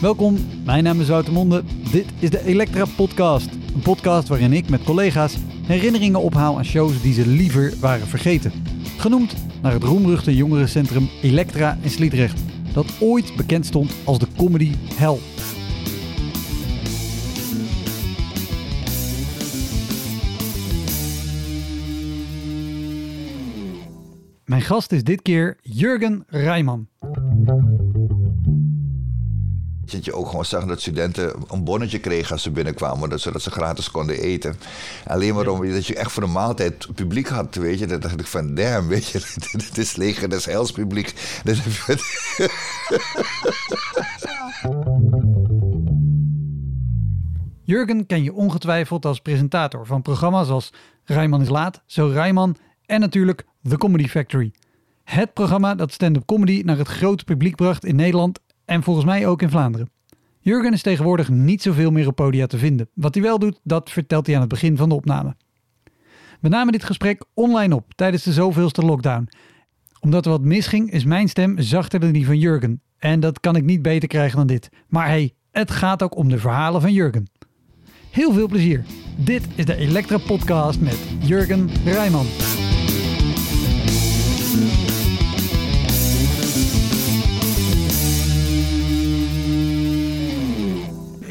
Welkom, mijn naam is Wouter Monde. Dit is de Elektra Podcast. Een podcast waarin ik met collega's herinneringen ophaal aan shows die ze liever waren vergeten. Genoemd naar het roemruchte jongerencentrum Elektra in Sliedrecht, dat ooit bekend stond als de comedy hell. Mijn gast is dit keer Jurgen Rijman. Dat je ook gewoon zag dat studenten een bonnetje kregen als ze binnenkwamen, zodat ze gratis konden eten. Alleen maar om dat je echt voor de maaltijd publiek had, weet je. Dan dacht ik van, damn, weet je, dit is leger des heils publiek. Dus Jurgen ken je ongetwijfeld als presentator van programma's als Rijman is laat, Zo Rijman en natuurlijk The Comedy Factory. Het programma dat stand-up comedy naar het grote publiek bracht in Nederland en volgens mij ook in Vlaanderen. Jurgen is tegenwoordig niet zoveel meer op podia te vinden. Wat hij wel doet, dat vertelt hij aan het begin van de opname. We namen dit gesprek online op tijdens de zoveelste lockdown. Omdat er wat misging, is mijn stem zachter dan die van Jurgen. En dat kan ik niet beter krijgen dan dit. Maar hey, het gaat ook om de verhalen van Jurgen. Heel veel plezier. Dit is de Elektra Podcast met Jurgen Rijman.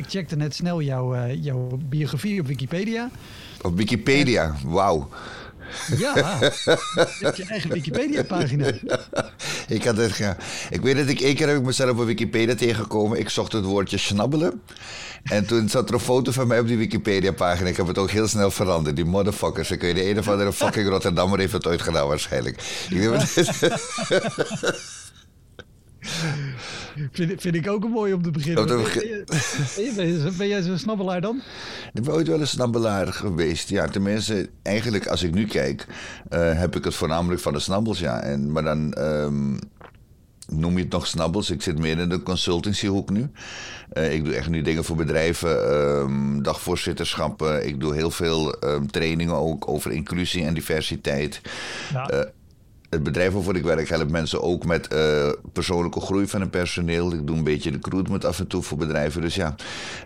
Checkte net snel jouw, uh, jouw biografie op Wikipedia. Op Wikipedia, wauw. Ja, je hebt je eigen Wikipedia-pagina. ik, had het, ja. ik weet dat ik één keer heb ik mezelf op Wikipedia tegengekomen. Ik zocht het woordje snabbelen. En toen zat er een foto van mij op die Wikipedia-pagina. Ik heb het ook heel snel veranderd. Die motherfuckers. Ik weet de een of andere fucking Rotterdammer heeft het ooit gedaan waarschijnlijk. vind, vind ik ook een mooi om te beginnen. Om te beginnen. Ben, je, ben, jij zo'n snabbelaar dan? Ik ben ooit wel een snabbelaar geweest. Ja, tenminste, eigenlijk als ik nu kijk, uh, heb ik het voornamelijk van de snabbels, ja. En, maar dan um, noem je het nog snabbels. Ik zit meer in de consultancyhoek nu. Uh, ik doe echt nu dingen voor bedrijven, um, dagvoorzitterschappen. Ik doe heel veel um, trainingen ook over inclusie en diversiteit. Ja. Uh, het bedrijf waarvoor ik werk helpt mensen ook met uh, persoonlijke groei van hun personeel. Ik doe een beetje recruitment af en toe voor bedrijven. Dus ja,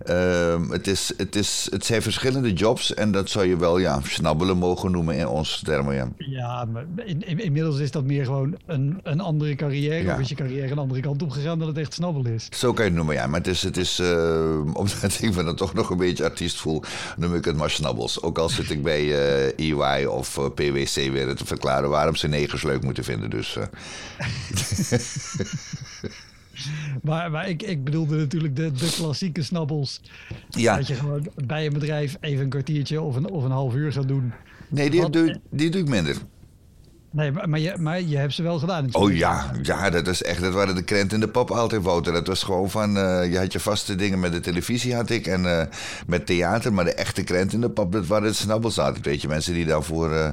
uh, het, is, het, is, het zijn verschillende jobs en dat zou je wel ja, snabbelen mogen noemen in onze termen. Ja, ja maar in, in, inmiddels is dat meer gewoon een, een andere carrière. Ja. Of is je carrière een andere kant op gegaan dan het echt snabbelen is? Zo kan je het noemen, ja. Maar het is, het is uh, omdat ik me dan toch nog een beetje artiest voel, noem ik het maar snabbels. Ook al zit ik bij EY e of PwC weer te verklaren waarom ze negers leuk moeten vinden. Dus, uh. maar, maar ik, ik bedoelde natuurlijk de, de klassieke snabbels. Ja. Dat je gewoon bij een bedrijf even een kwartiertje of een, of een half uur gaat doen. Nee, die, doe, die doe ik minder. Nee, maar je, maar je hebt ze wel gedaan. Oh ja, ja, dat is echt. Dat waren de krent in de pop altijd, Wouter. Dat was gewoon van. Uh, je had je vaste dingen met de televisie, had ik. En uh, met theater. Maar de echte krent in de pop, dat waren de snabbels altijd. Weet je, mensen die dan voor uh,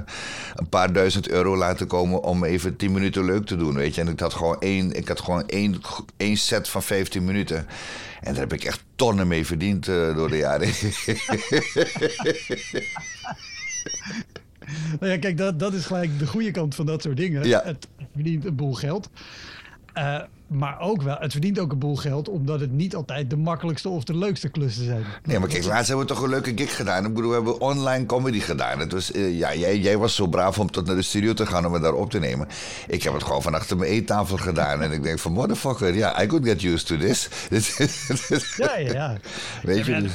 een paar duizend euro laten komen. om even tien minuten leuk te doen. Weet je, en ik had gewoon één, ik had gewoon één, één set van 15 minuten. En daar heb ik echt tonnen mee verdiend door de jaren. nou ja, kijk, dat, dat is gelijk de goede kant van dat soort dingen. Ja. Het verdient een boel geld. Uh, maar ook wel, het verdient ook een boel geld, omdat het niet altijd de makkelijkste of de leukste klussen zijn. Nee, maar kijk, laatst hebben we toch een leuke gig gedaan. Ik bedoel, we hebben online comedy gedaan. Het was, uh, ja, jij, jij was zo braaf om tot naar de studio te gaan om het daar op te nemen. Ik heb het gewoon van achter mijn eettafel gedaan. en ik denk van, motherfucker, ja, yeah, I could get used to this. ja, ja, ja. Weet je, dus,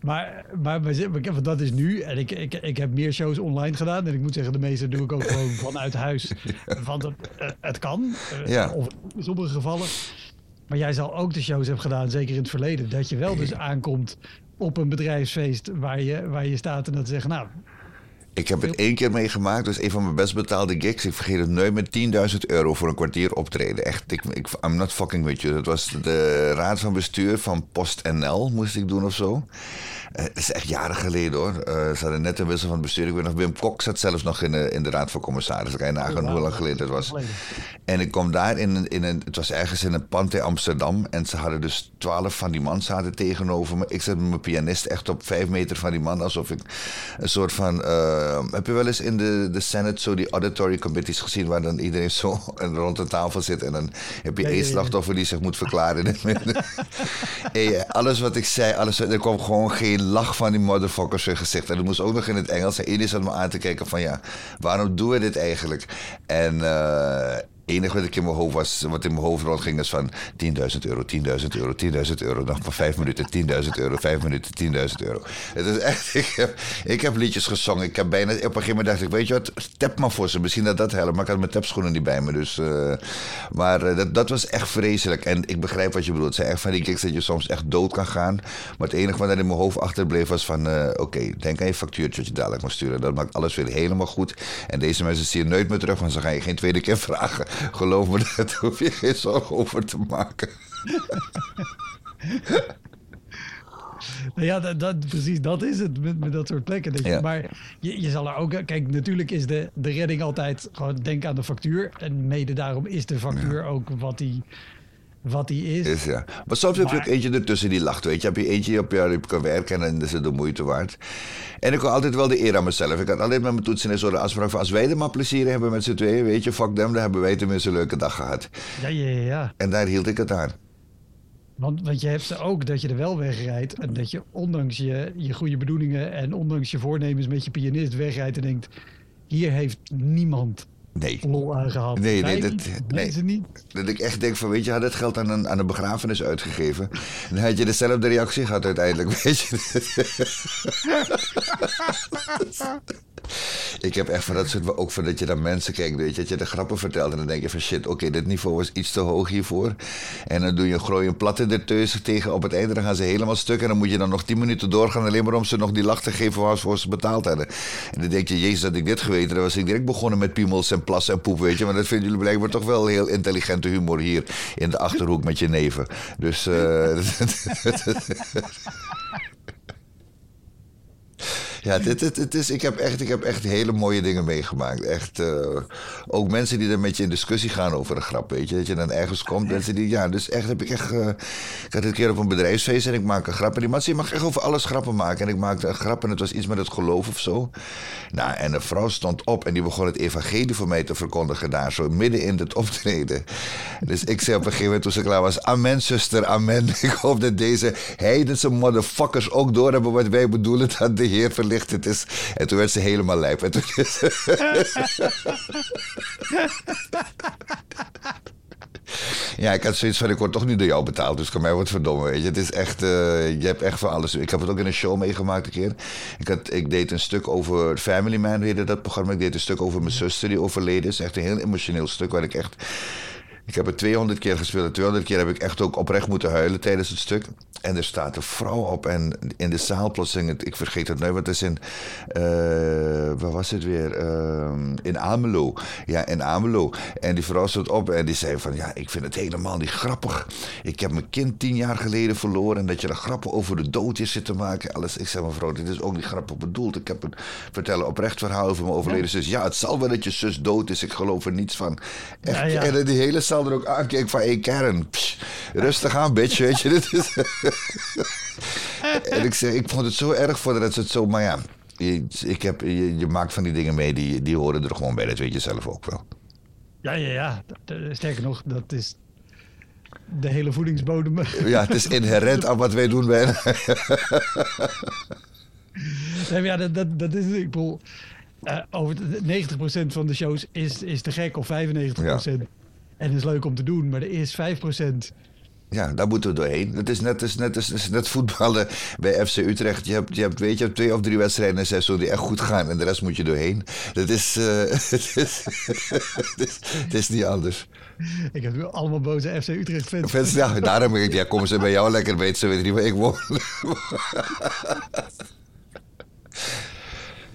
maar, maar, maar dat is nu. En ik, ik, ik heb meer shows online gedaan. En ik moet zeggen, de meeste doe ik ook gewoon vanuit huis. Want het, eh, het kan. Eh, ja. Of in sommige gevallen. Maar jij zal ook de shows hebben gedaan, zeker in het verleden. Dat je wel dus aankomt op een bedrijfsfeest waar je, waar je staat en dat zeggen, nou, Ik heb het één keer meegemaakt. dus een van mijn best betaalde gigs. Ik vergeet het nooit met 10.000 euro voor een kwartier optreden. Echt, ik, ik, I'm not fucking with you. Dat was de raad van bestuur van PostNL, moest ik doen of zo. Uh, dat is echt jaren geleden hoor. Uh, ze hadden net een wissel van het bestuur. Ik weet nog, Wim Kok zat zelfs nog in de, in de raad van commissarissen. Kan je nagaan hoe lang geleden het was. En ik kom daar in, in een... Het was ergens in een pand in Amsterdam. En ze hadden dus twaalf van die man zaten tegenover me. Ik zat met mijn pianist echt op vijf meter van die man. Alsof ik een soort van... Uh, heb je wel eens in de, de Senate zo die auditory committees gezien... waar dan iedereen zo rond de tafel zit... en dan heb je één slachtoffer die zich moet verklaren. in het midden. hey, alles wat ik zei, alles, er kwam gewoon geen lach van die motherfuckers in gezicht. En dat moest ook nog in het Engels. En iedereen zat me aan te kijken van ja, waarom doen we dit eigenlijk? En uh, enige wat ik in mijn hoofd was, wat in mijn hoofd rondging, is van 10.000 euro, 10.000 euro, 10.000 euro. Nog maar vijf minuten, 10.000 euro, vijf minuten, 10.000 euro. Het is echt, ik heb, ik heb liedjes gezongen. Ik heb bijna, op een gegeven moment dacht ik, weet je wat, tap maar voor ze. Misschien dat dat helpt. Maar ik had mijn tapschoenen niet bij me. Dus, uh, maar uh, dat, dat was echt vreselijk. En ik begrijp wat je bedoelt. Het zijn echt van die gigs dat je soms echt dood kan gaan. Maar het enige wat er in mijn hoofd achterbleef was van, uh, oké, denk aan je factuurtje dat je dadelijk moet sturen. Dat maakt alles weer helemaal goed. En deze mensen zien je nooit meer terug, want ze gaan je geen tweede keer vragen. Geloof me, daar hoef je geen zorgen over te maken. ja, dat, dat, precies, dat is het met, met dat soort plekken. Dat je, ja. Maar je, je zal er ook... Kijk, natuurlijk is de, de redding altijd gewoon denk aan de factuur. En mede daarom is de factuur ja. ook wat die wat die is. is ja. Maar soms maar... heb je ook eentje ertussen die lacht, weet je. Heb je eentje op je, op kan werken en is het de moeite waard. En ik had altijd wel de eer aan mezelf. Ik had altijd met mijn toetsen en zo de afspraak van... als wij er maar plezier hebben met z'n tweeën, weet je, fuck them... dan hebben wij tenminste een leuke dag gehad. Ja, ja, ja. En daar hield ik het aan. Want, want je hebt ook dat je er wel wegrijdt... en dat je ondanks je, je goede bedoelingen... en ondanks je voornemens met je pianist wegrijdt en denkt... hier heeft niemand Nee. lol aangehad. Nee, nee, dat, nee. Ze niet. dat ik echt denk van, weet je, had het geld aan een, aan een begrafenis uitgegeven. Dan had je dezelfde reactie gehad uiteindelijk, weet je. ik heb echt van dat soort, ook van dat je naar mensen kijkt, weet je, dat je de grappen vertelt. En dan denk je van, shit, oké, dit niveau was iets te hoog hiervoor. En dan doe je gooi een platte ertussen tegen op het einde, dan gaan ze helemaal stuk. En dan moet je dan nog tien minuten doorgaan, alleen maar om ze nog die lach te geven waarvoor ze betaald hadden. En dan denk je, jezus, dat ik dit geweten, dan was ik direct begonnen met piemels en plas en poep, weet je. Maar dat vinden jullie blijkbaar toch wel heel intelligente humor hier in de achterhoek met je neven. Dus. Uh, ja, dit, dit, is, ik, heb echt, ik heb echt hele mooie dingen meegemaakt. Echt, uh, ook mensen die er met je in discussie gaan over een grap, weet je. Dat je dan ergens komt, mensen die, ja, dus echt heb ik echt... Uh, ik had een keer op een bedrijfsfeest en ik maak een grap. En die man zei, je mag echt over alles grappen maken. En ik maakte een grap en het was iets met het geloof of zo. Nou, en een vrouw stond op en die begon het evangelie voor mij te verkondigen daar, zo midden in het optreden. Dus ik zei op een gegeven moment toen ze klaar was, amen zuster, amen. Ik hoop dat deze heidense motherfuckers ook doorhebben wat wij bedoelen, dat de Heer verlicht het is. En toen werd ze helemaal lijp. En toen Ja, ik had zoiets van, ik word toch niet door jou betaald, dus kan mij wat verdomme, weet je. Het is echt, uh, je hebt echt van alles. Ik heb het ook in een show meegemaakt een keer. Ik, had, ik deed een stuk over Family Man, heette dat programma. Ik deed een stuk over mijn zuster die overleden is. Echt een heel emotioneel stuk waar ik echt... Ik heb het 200 keer gespeeld. En 200 keer heb ik echt ook oprecht moeten huilen tijdens het stuk. En er staat een vrouw op en in de zaal plotseling, ik vergeet het nu, want het is in, uh, waar was het weer? Uh, in Amelo. Ja, in Amelo. En die vrouw stond op en die zei van, ja, ik vind het helemaal niet grappig. Ik heb mijn kind tien jaar geleden verloren en dat je er grappen over de dood is zit te maken. Alles. Ik zei, mevrouw, dit is ook niet grappig bedoeld. Ik heb een vertellen oprecht verhaal over mijn overleden zus. Ja, het zal wel dat je zus dood is. Ik geloof er niets van. Echt, ja, ja. En die hele zaal er ook aankeek van, hé hey, Karen, rustig aan, bitch, weet je. Dit is... en ik zeg, ik vond het zo erg voor dat ze het zo, maar ja, je, ik heb, je, je, maakt van die dingen mee, die, die horen er gewoon bij, dat weet je zelf ook wel. Ja, ja, ja. Sterker nog, dat is de hele voedingsbodem. Ja, het is inherent aan wat wij doen bijna. nee, ja, dat, dat, dat is, ik bedoel, uh, over 90% van de shows is, is te gek, of 95%. Ja. En is leuk om te doen, maar er is 5% ja, daar moeten we doorheen. Het is net, is net, is, net voetballen bij FC Utrecht. Je hebt, je hebt, weet je, twee of drie wedstrijden in seizoen die echt goed gaan. En de rest moet je doorheen. Dat is, uh, het, is, het, is, het is niet anders. Ik heb nu allemaal boze FC Utrecht fans. fans ja, daarom ik, ja, komen ze bij jou lekker weten. Ze weten niet waar ik woon.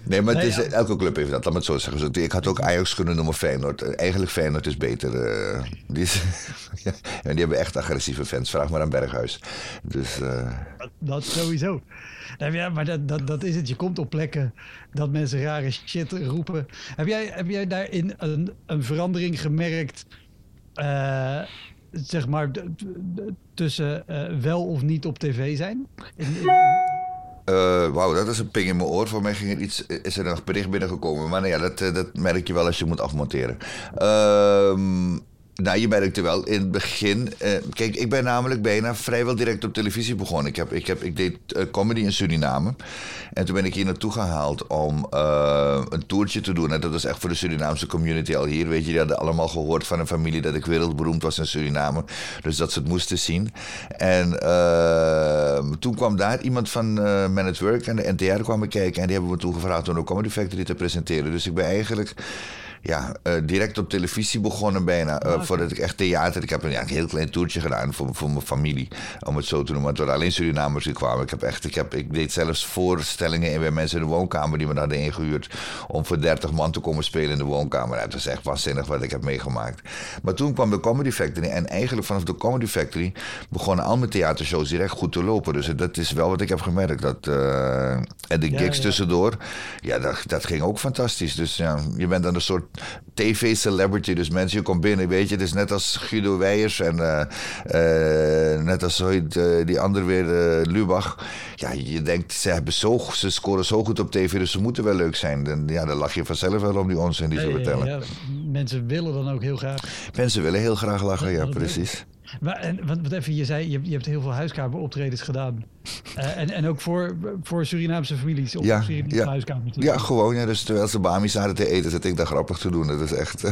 Nee, maar het Nee, is, ja. elke club heeft dat, laat me het zo zeggen. Ik had ook Ajax kunnen noemen Feyenoord. Eigenlijk Feyenoord is beter. eh, die, is, ja, en die hebben echt agressieve fans. Vraag maar aan Berghuis. Dus eh, Dat, dat sowieso. Maar ja, maar dat, dat, dat is het. Je komt op plekken dat mensen rare shit roepen. Heb jij, heb jij daarin een, een verandering gemerkt? eh, zeg maar tussen wel of niet op tv zijn? In, in- eh, wauw, dat is een ping in mijn oor. Voor mij ging er iets, is er een bericht binnengekomen. Maar nou ja, dat, eh, dat merk je wel als je moet afmonteren. Ehm nou, je merkte wel in het begin. eh, kijk, ik ben namelijk bijna vrijwel direct op televisie begonnen. Ik, heb, ik, heb, ik deed eh, comedy in Suriname. En toen ben ik hier naartoe gehaald om eh, een toertje te doen. En dat was echt voor de Surinaamse community al hier. Weet je, die hadden allemaal gehoord van een familie dat ik wereldberoemd was in Suriname. Dus dat ze het moesten zien. En eh, toen kwam daar iemand van Man at Work en de NTR kwamen kijken. En die hebben me toen gevraagd om de Comedy Factory te presenteren. Dus ik ben eigenlijk ja, eh, direct op televisie begonnen bijna. eh, Voordat ik echt theater... Ik heb een, ja, een heel klein toertje gedaan voor, voor mijn familie. Om het zo te noemen. Het waren alleen Surinamers die kwamen. Ik, heb echt, ik, heb, ik deed zelfs voorstellingen in bij mensen in de woonkamer... die me hadden ingehuurd om voor 30 man te komen spelen in de woonkamer. Het was echt waanzinnig wat ik heb meegemaakt. Maar toen kwam de Comedy Factory. En eigenlijk vanaf de Comedy Factory... begonnen al mijn theatershows direct goed te lopen. Dus dat is wel wat ik heb gemerkt. Dat, eh, en de Ja, gigs ja. tussendoor... Ja, dat, dat ging ook fantastisch. Dus ja, je bent dan een soort tv-celebrity. Dus mensen, je komt binnen, weet je. Het is net als Guido Weijers en eh, eh, net als eh, die ander weer, Lubach. Ja, je denkt, ze, hebben zo, ze scoren zo goed op tv, dus ze moeten wel leuk zijn. En, ja, dan lach je vanzelf wel om die onzin die ze vertellen. ja. Mensen willen dan ook heel graag. Mensen willen heel graag lachen, ja, precies. Maar, en, wat, wat even, je zei, je, hebt- je hebt heel veel huiskameroptredens gedaan. Eh, en, en ook voor, voor Surinaamse families op Ja, Surinaamse ja. huiskamer. Ja, gewoon. Ja, dus terwijl ze Bami zaten te eten, zat ik daar grappig te doen. Dat is echt...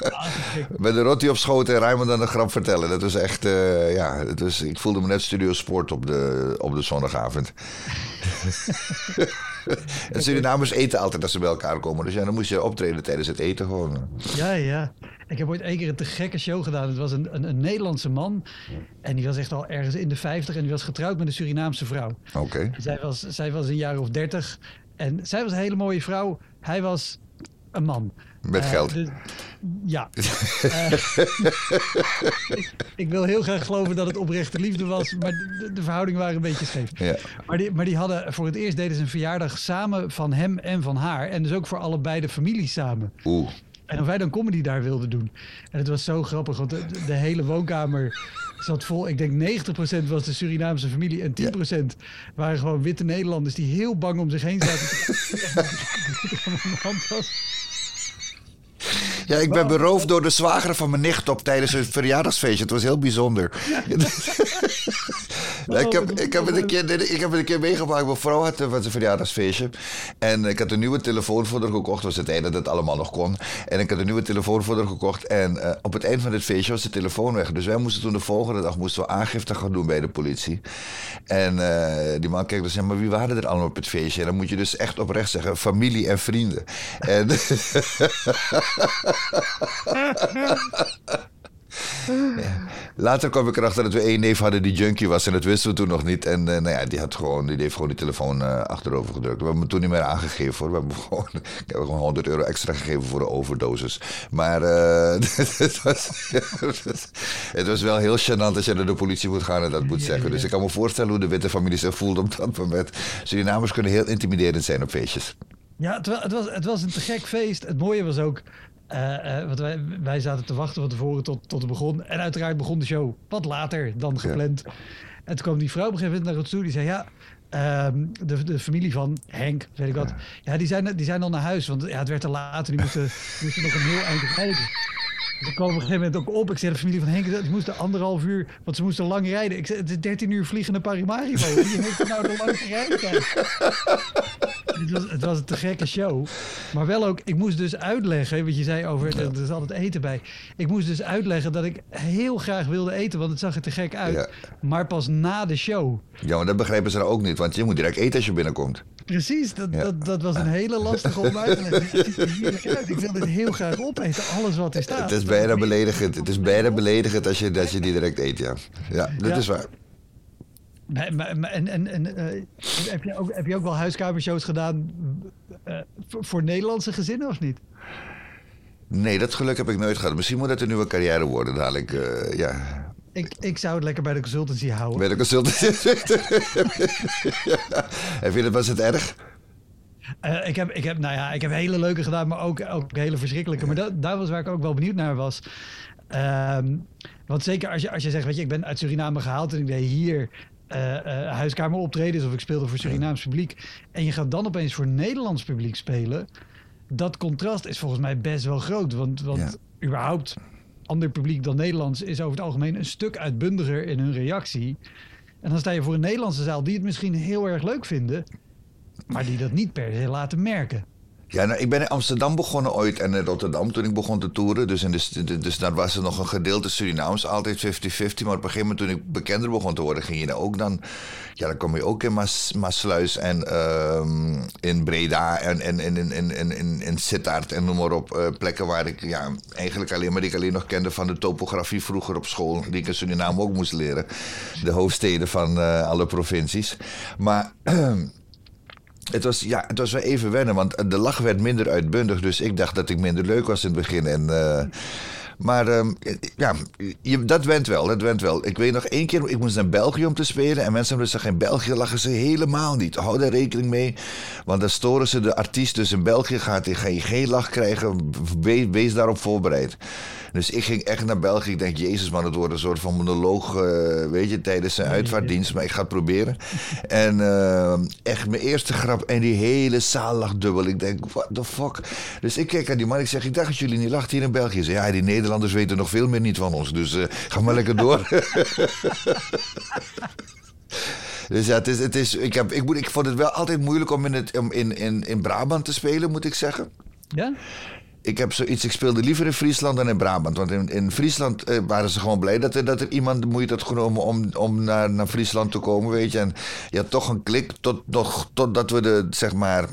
Ah. Met de rotti op schoot en Raymond dan een grap vertellen. Dat was echt, eh, ja, was, ik voelde me net Studio Sport op de, op de zondagavond. en Surinamers eten altijd als ze bij elkaar komen. Dus ja, dan moest je optreden tijdens het eten gewoon. Ja, ja. Ik heb ooit één keer een te gekke show gedaan. Het was een, een, een Nederlandse man. En die was echt al ergens in de 50 en die was getrouwd met een Surinaamse vrouw. Oké. Zij was, zij was een jaar of 30. En zij was een hele mooie vrouw. Hij was een man. Met Eh, geld. dus- ja. Eh, ik, ik wil heel graag geloven dat het oprechte liefde was. Maar de, de verhoudingen waren een beetje scheef. Ja. Maar die, maar die hadden voor het eerst deden ze een verjaardag samen van hem en van haar. En dus ook voor allebei de families samen. Oeh. En of wij dan comedy daar wilden doen. En het was zo grappig, want de, de hele woonkamer zat vol. Ik denk 90% was de Surinaamse familie en 10% waren gewoon witte Nederlanders die heel bang om zich heen zaten. Ja, ik ben beroofd door de zwager van mijn nicht op tijdens een verjaardagsfeestje. Het was heel bijzonder. Nou, ik, heb, ik, heb het een keer, ik heb het een keer meegemaakt. Mijn vrouw had was een verjaardagsfeestje. En ik had een nieuwe telefoon voor haar gekocht. was het tijd dat het allemaal nog kon. En ik had een nieuwe telefoon voor haar gekocht. En eh, op het eind van het feestje was de telefoon weg. Dus wij moesten toen de volgende dag moesten we aangifte gaan doen bij de politie. En eh, die man kijkt dus, ja, maar wie waren er allemaal op het feestje? En dan moet je dus echt oprecht zeggen, familie en vrienden. En... Later kwam ik erachter dat we één neef hadden die junkie was. En dat wisten we toen nog niet. En eh, nou ja, die, had gewoon, die heeft gewoon die telefoon eh, achterover gedrukt. We hebben hem toen niet meer aangegeven hoor. We hebben gewoon, ik heb hem gewoon 100 euro extra gegeven voor de overdosis. Maar eh, het, was, het was wel heel gênant als je naar de politie moet gaan en dat moet zeggen. Dus ik kan me voorstellen hoe de witte familie zich voelt op dat moment. Surinamers kunnen heel intimiderend zijn op feestjes. Ja, het, was, het was een te gek feest. Het mooie was ook, want wij, wij zaten te wachten van tevoren tot, tot het begon. En uiteraard begon de show wat later dan gepland. En toen kwam die vrouw op een gegeven moment naar ons toe. Die zei, ja, ehm, de, de familie van Henk, weet ik wat. Ja, die, zijn, die zijn al naar huis, want ja, het werd te laat. En die moesten, moesten nog een heel eind rijden. Ik kwam op een gegeven moment ook op. Ik zei, de familie van Henk, die moesten anderhalf uur, want ze moesten lang rijden. Ik zei, het is 13 uur vliegen naar Paramaribo. Wie heeft nou de rijtijd? het, was, het was een te gekke show. Maar wel ook, ik moest dus uitleggen, wat je zei over, er, er is altijd eten bij. Ik moest dus uitleggen dat ik heel graag wilde eten, want het zag er te gek uit. Ja. Maar pas na de show. Ja, maar dat begrijpen ze dan ook niet. Want je moet direct eten als je binnenkomt. Precies, dat, Ja. dat, dat was een hele lastige om uit te leggen. Ik wil dit heel graag opeten, alles wat er staat. Het is bijna beledigend. Het is bijna beledigend als je, als je die direct eet, ja. Ja, dat Ja. is waar. En, en, en, en heb, je ook, heb je ook wel huiskamershows gedaan voor, voor Nederlandse gezinnen of niet? Nee, dat geluk heb ik nooit gehad. Misschien moet dat een nieuwe carrière worden dadelijk. ja. Ik, ik zou het lekker bij de consultancy houden. Bij de consultancy. Heb je dat, was het erg? Uh, ik, heb, ik, heb, nou ja, ik heb hele leuke gedaan, maar ook, ook hele verschrikkelijke. Maar dat, dat was waar ik ook wel benieuwd naar was. Uh, want zeker als je, als je zegt, weet je, ik ben uit Suriname gehaald en ik deed hier uh, uh, huiskameroptredens of ik speelde voor Surinaams publiek. En je gaat dan opeens voor Nederlands publiek spelen. Dat contrast is volgens mij best wel groot. Want, want überhaupt ander publiek dan Nederlands is over het algemeen een stuk uitbundiger in hun reactie. En dan sta je voor een Nederlandse zaal die het misschien heel erg leuk vinden, maar die dat niet per se laten merken. Ja, nou, ik ben in Amsterdam begonnen ooit en in Rotterdam toen ik begon te toeren. Dus, in de, dus daar was er nog een gedeelte Surinaams, altijd 50-50. Maar op een gegeven moment toen ik bekender begon te worden, ging je daar ook dan... Ja, dan kom je ook in Maas, Maasluis en uh, in Breda en, en, en, en, en, en, in Sittard en noem maar op. Uh, plekken waar ik ja, eigenlijk alleen maar, die ik alleen nog kende van de topografie vroeger op school. Die ik in Suriname ook moest leren. De hoofdsteden van uh, alle provincies. Maar... Het was, ja, het was wel even wennen, want de lach werd minder uitbundig. Dus ik dacht dat ik minder leuk was in het begin. En, uh, maar um, ja, je, dat went wel, dat went wel. Ik weet nog één keer, ik moest naar België om te spelen. En mensen zeggen, in België lachen ze helemaal niet. Hou daar rekening mee. Want dan storen ze de artiest. Dus in België gaat hij geen lach krijgen. Wees, wees daarop voorbereid. Dus ik ging echt naar België. Ik denk, jezus man, het wordt een soort van monoloog, uh, weet je, tijdens zijn uitvaartdienst. Maar ik ga het proberen. En uh, echt mijn eerste grap. En die hele zaal lag dubbel. Ik denk, what the fuck? Dus ik kijk aan die man. Ik zeg, ik dacht dat jullie niet lachten hier in België. Ze ja, die Nederlanders weten nog veel meer niet van ons. Dus uh, ga maar lekker door. Dus ja, het is, het is, ik, heb, ik, moet, ik vond het wel altijd moeilijk om in, het, om in, in, in Brabant te spelen, moet ik zeggen. Ja? ik heb zoiets, ik speelde liever in Friesland dan in Brabant. Want in, in Friesland eh, waren ze gewoon blij dat er, dat er iemand de moeite had genomen om, om naar, naar Friesland te komen, weet je. En je had toch een klik tot, nog, totdat we de, zeg maar,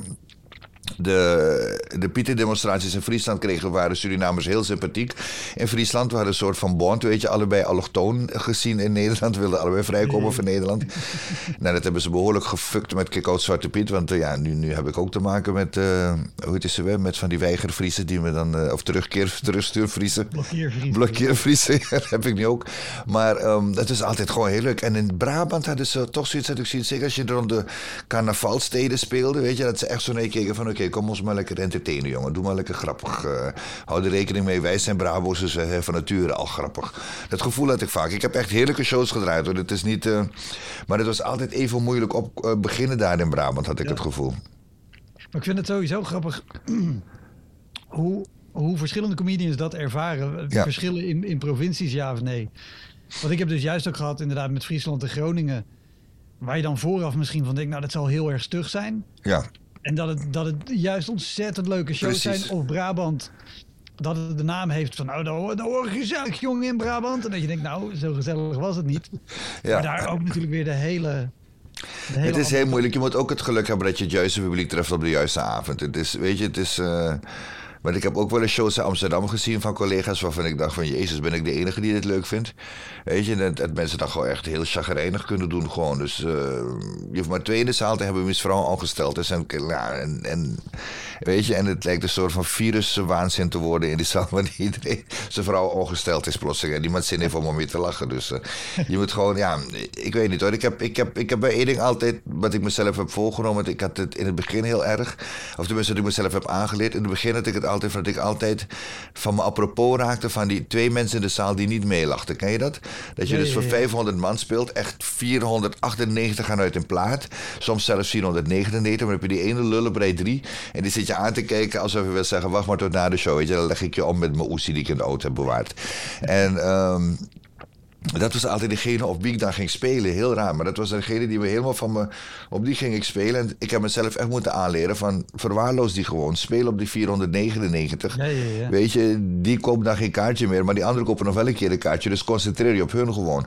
de, de Pieter-demonstraties in Friesland kregen, waren Surinamers heel sympathiek. In Friesland waren een soort van bond, weet je, allebei allochtoon gezien in Nederland, wilden allebei vrijkomen van Nederland. nou, dat hebben ze behoorlijk gefukt met Kick Zwarte Piet, want uh, ja, nu, nu heb ik ook te maken met, uh, hoe heet ze weer, met van die weigervriezen die me dan, uh, of terugkeer, terugstuurvriezen. Blokkeervriezen. Blokkeervriezen, dat heb ik nu ook. Maar um, dat is altijd gewoon heel leuk. En in Brabant hadden ze toch zoiets dat ik zie, zeker als je rond de carnavalsteden speelde, weet je, dat ze echt zo naar keken van, oké, kom ons maar lekker entertainen, jongen. Doe maar lekker grappig. Uh, hou er rekening mee, wij zijn Brabo's dus uh, van nature al grappig. Dat gevoel had ik vaak. Ik heb echt heerlijke shows gedraaid, hoor. Het is niet... Uh, maar het was altijd even moeilijk op beginnen daar in Brabant, had ik ja. het gevoel. Maar ik vind het sowieso grappig hoe, hoe verschillende comedians dat ervaren. Ja. Verschillen in, in provincies, ja of nee. Want ik heb dus juist ook gehad inderdaad met Friesland en Groningen... Waar je dan vooraf misschien van denkt, nou dat zal heel erg stug zijn. Ja. En dat het, dat het juist ontzettend leuke shows Precies. zijn. Of Brabant, dat het de naam heeft van... nou, daar hoor gezellig jongen in Brabant. En dat je denkt, nou, zo gezellig was het niet. Ja. Maar daar ook natuurlijk weer de hele... De hele het is heel moeilijk. Je moet ook het geluk hebben dat je het juiste publiek treft op de juiste avond. Het is, weet je, het is... Uh... Maar ik heb ook wel eens shows in Amsterdam gezien van collega's waarvan ik dacht van Jezus, ben ik de enige die dit leuk vindt. Weet je, dat, dat mensen dat gewoon echt heel chagrijnig kunnen doen gewoon. Dus uh, je hoeft maar twee in de zaal te hebben, mis vrouw al gesteld Dus en, en, en, weet je, en het lijkt een soort van viruswaanzin te worden in die zaal, waar iedereen zijn vrouw ongesteld is plotseling. En niemand zin heeft om om weer te lachen. Dus uh, je moet gewoon, ja, ik weet niet hoor. Ik heb, ik heb, ik heb bij één ding altijd, wat ik mezelf heb voorgenomen, ik had het in het begin heel erg, of tenminste dat ik mezelf heb aangeleerd. In het begin had ik het altijd van dat ik altijd van me apropos raakte van die twee mensen in de zaal die niet meelachten. Ken je dat? Dat je dus voor ja, 500 man speelt, echt 498 gaan uit een plaat. Soms zelfs 499, maar dan heb je die ene lullenbrei drie. En die zit je aan te kijken alsof je wil zeggen, wacht maar tot na de show. Weet je, dan leg ik je om met mijn oesie die ik in de auto heb bewaard. En... Um, dat was altijd degene op wie ik dan ging spelen. Heel raar. Maar dat was degene die me helemaal van me... Op die ging ik spelen. En ik heb mezelf echt moeten aanleren van... Verwaarloos die gewoon. Speel op die 499. Ja, ja, ja. Weet je, die koopt dan geen kaartje meer. Maar die anderen kopen nog wel een keer een kaartje. Dus concentreer je op hun gewoon.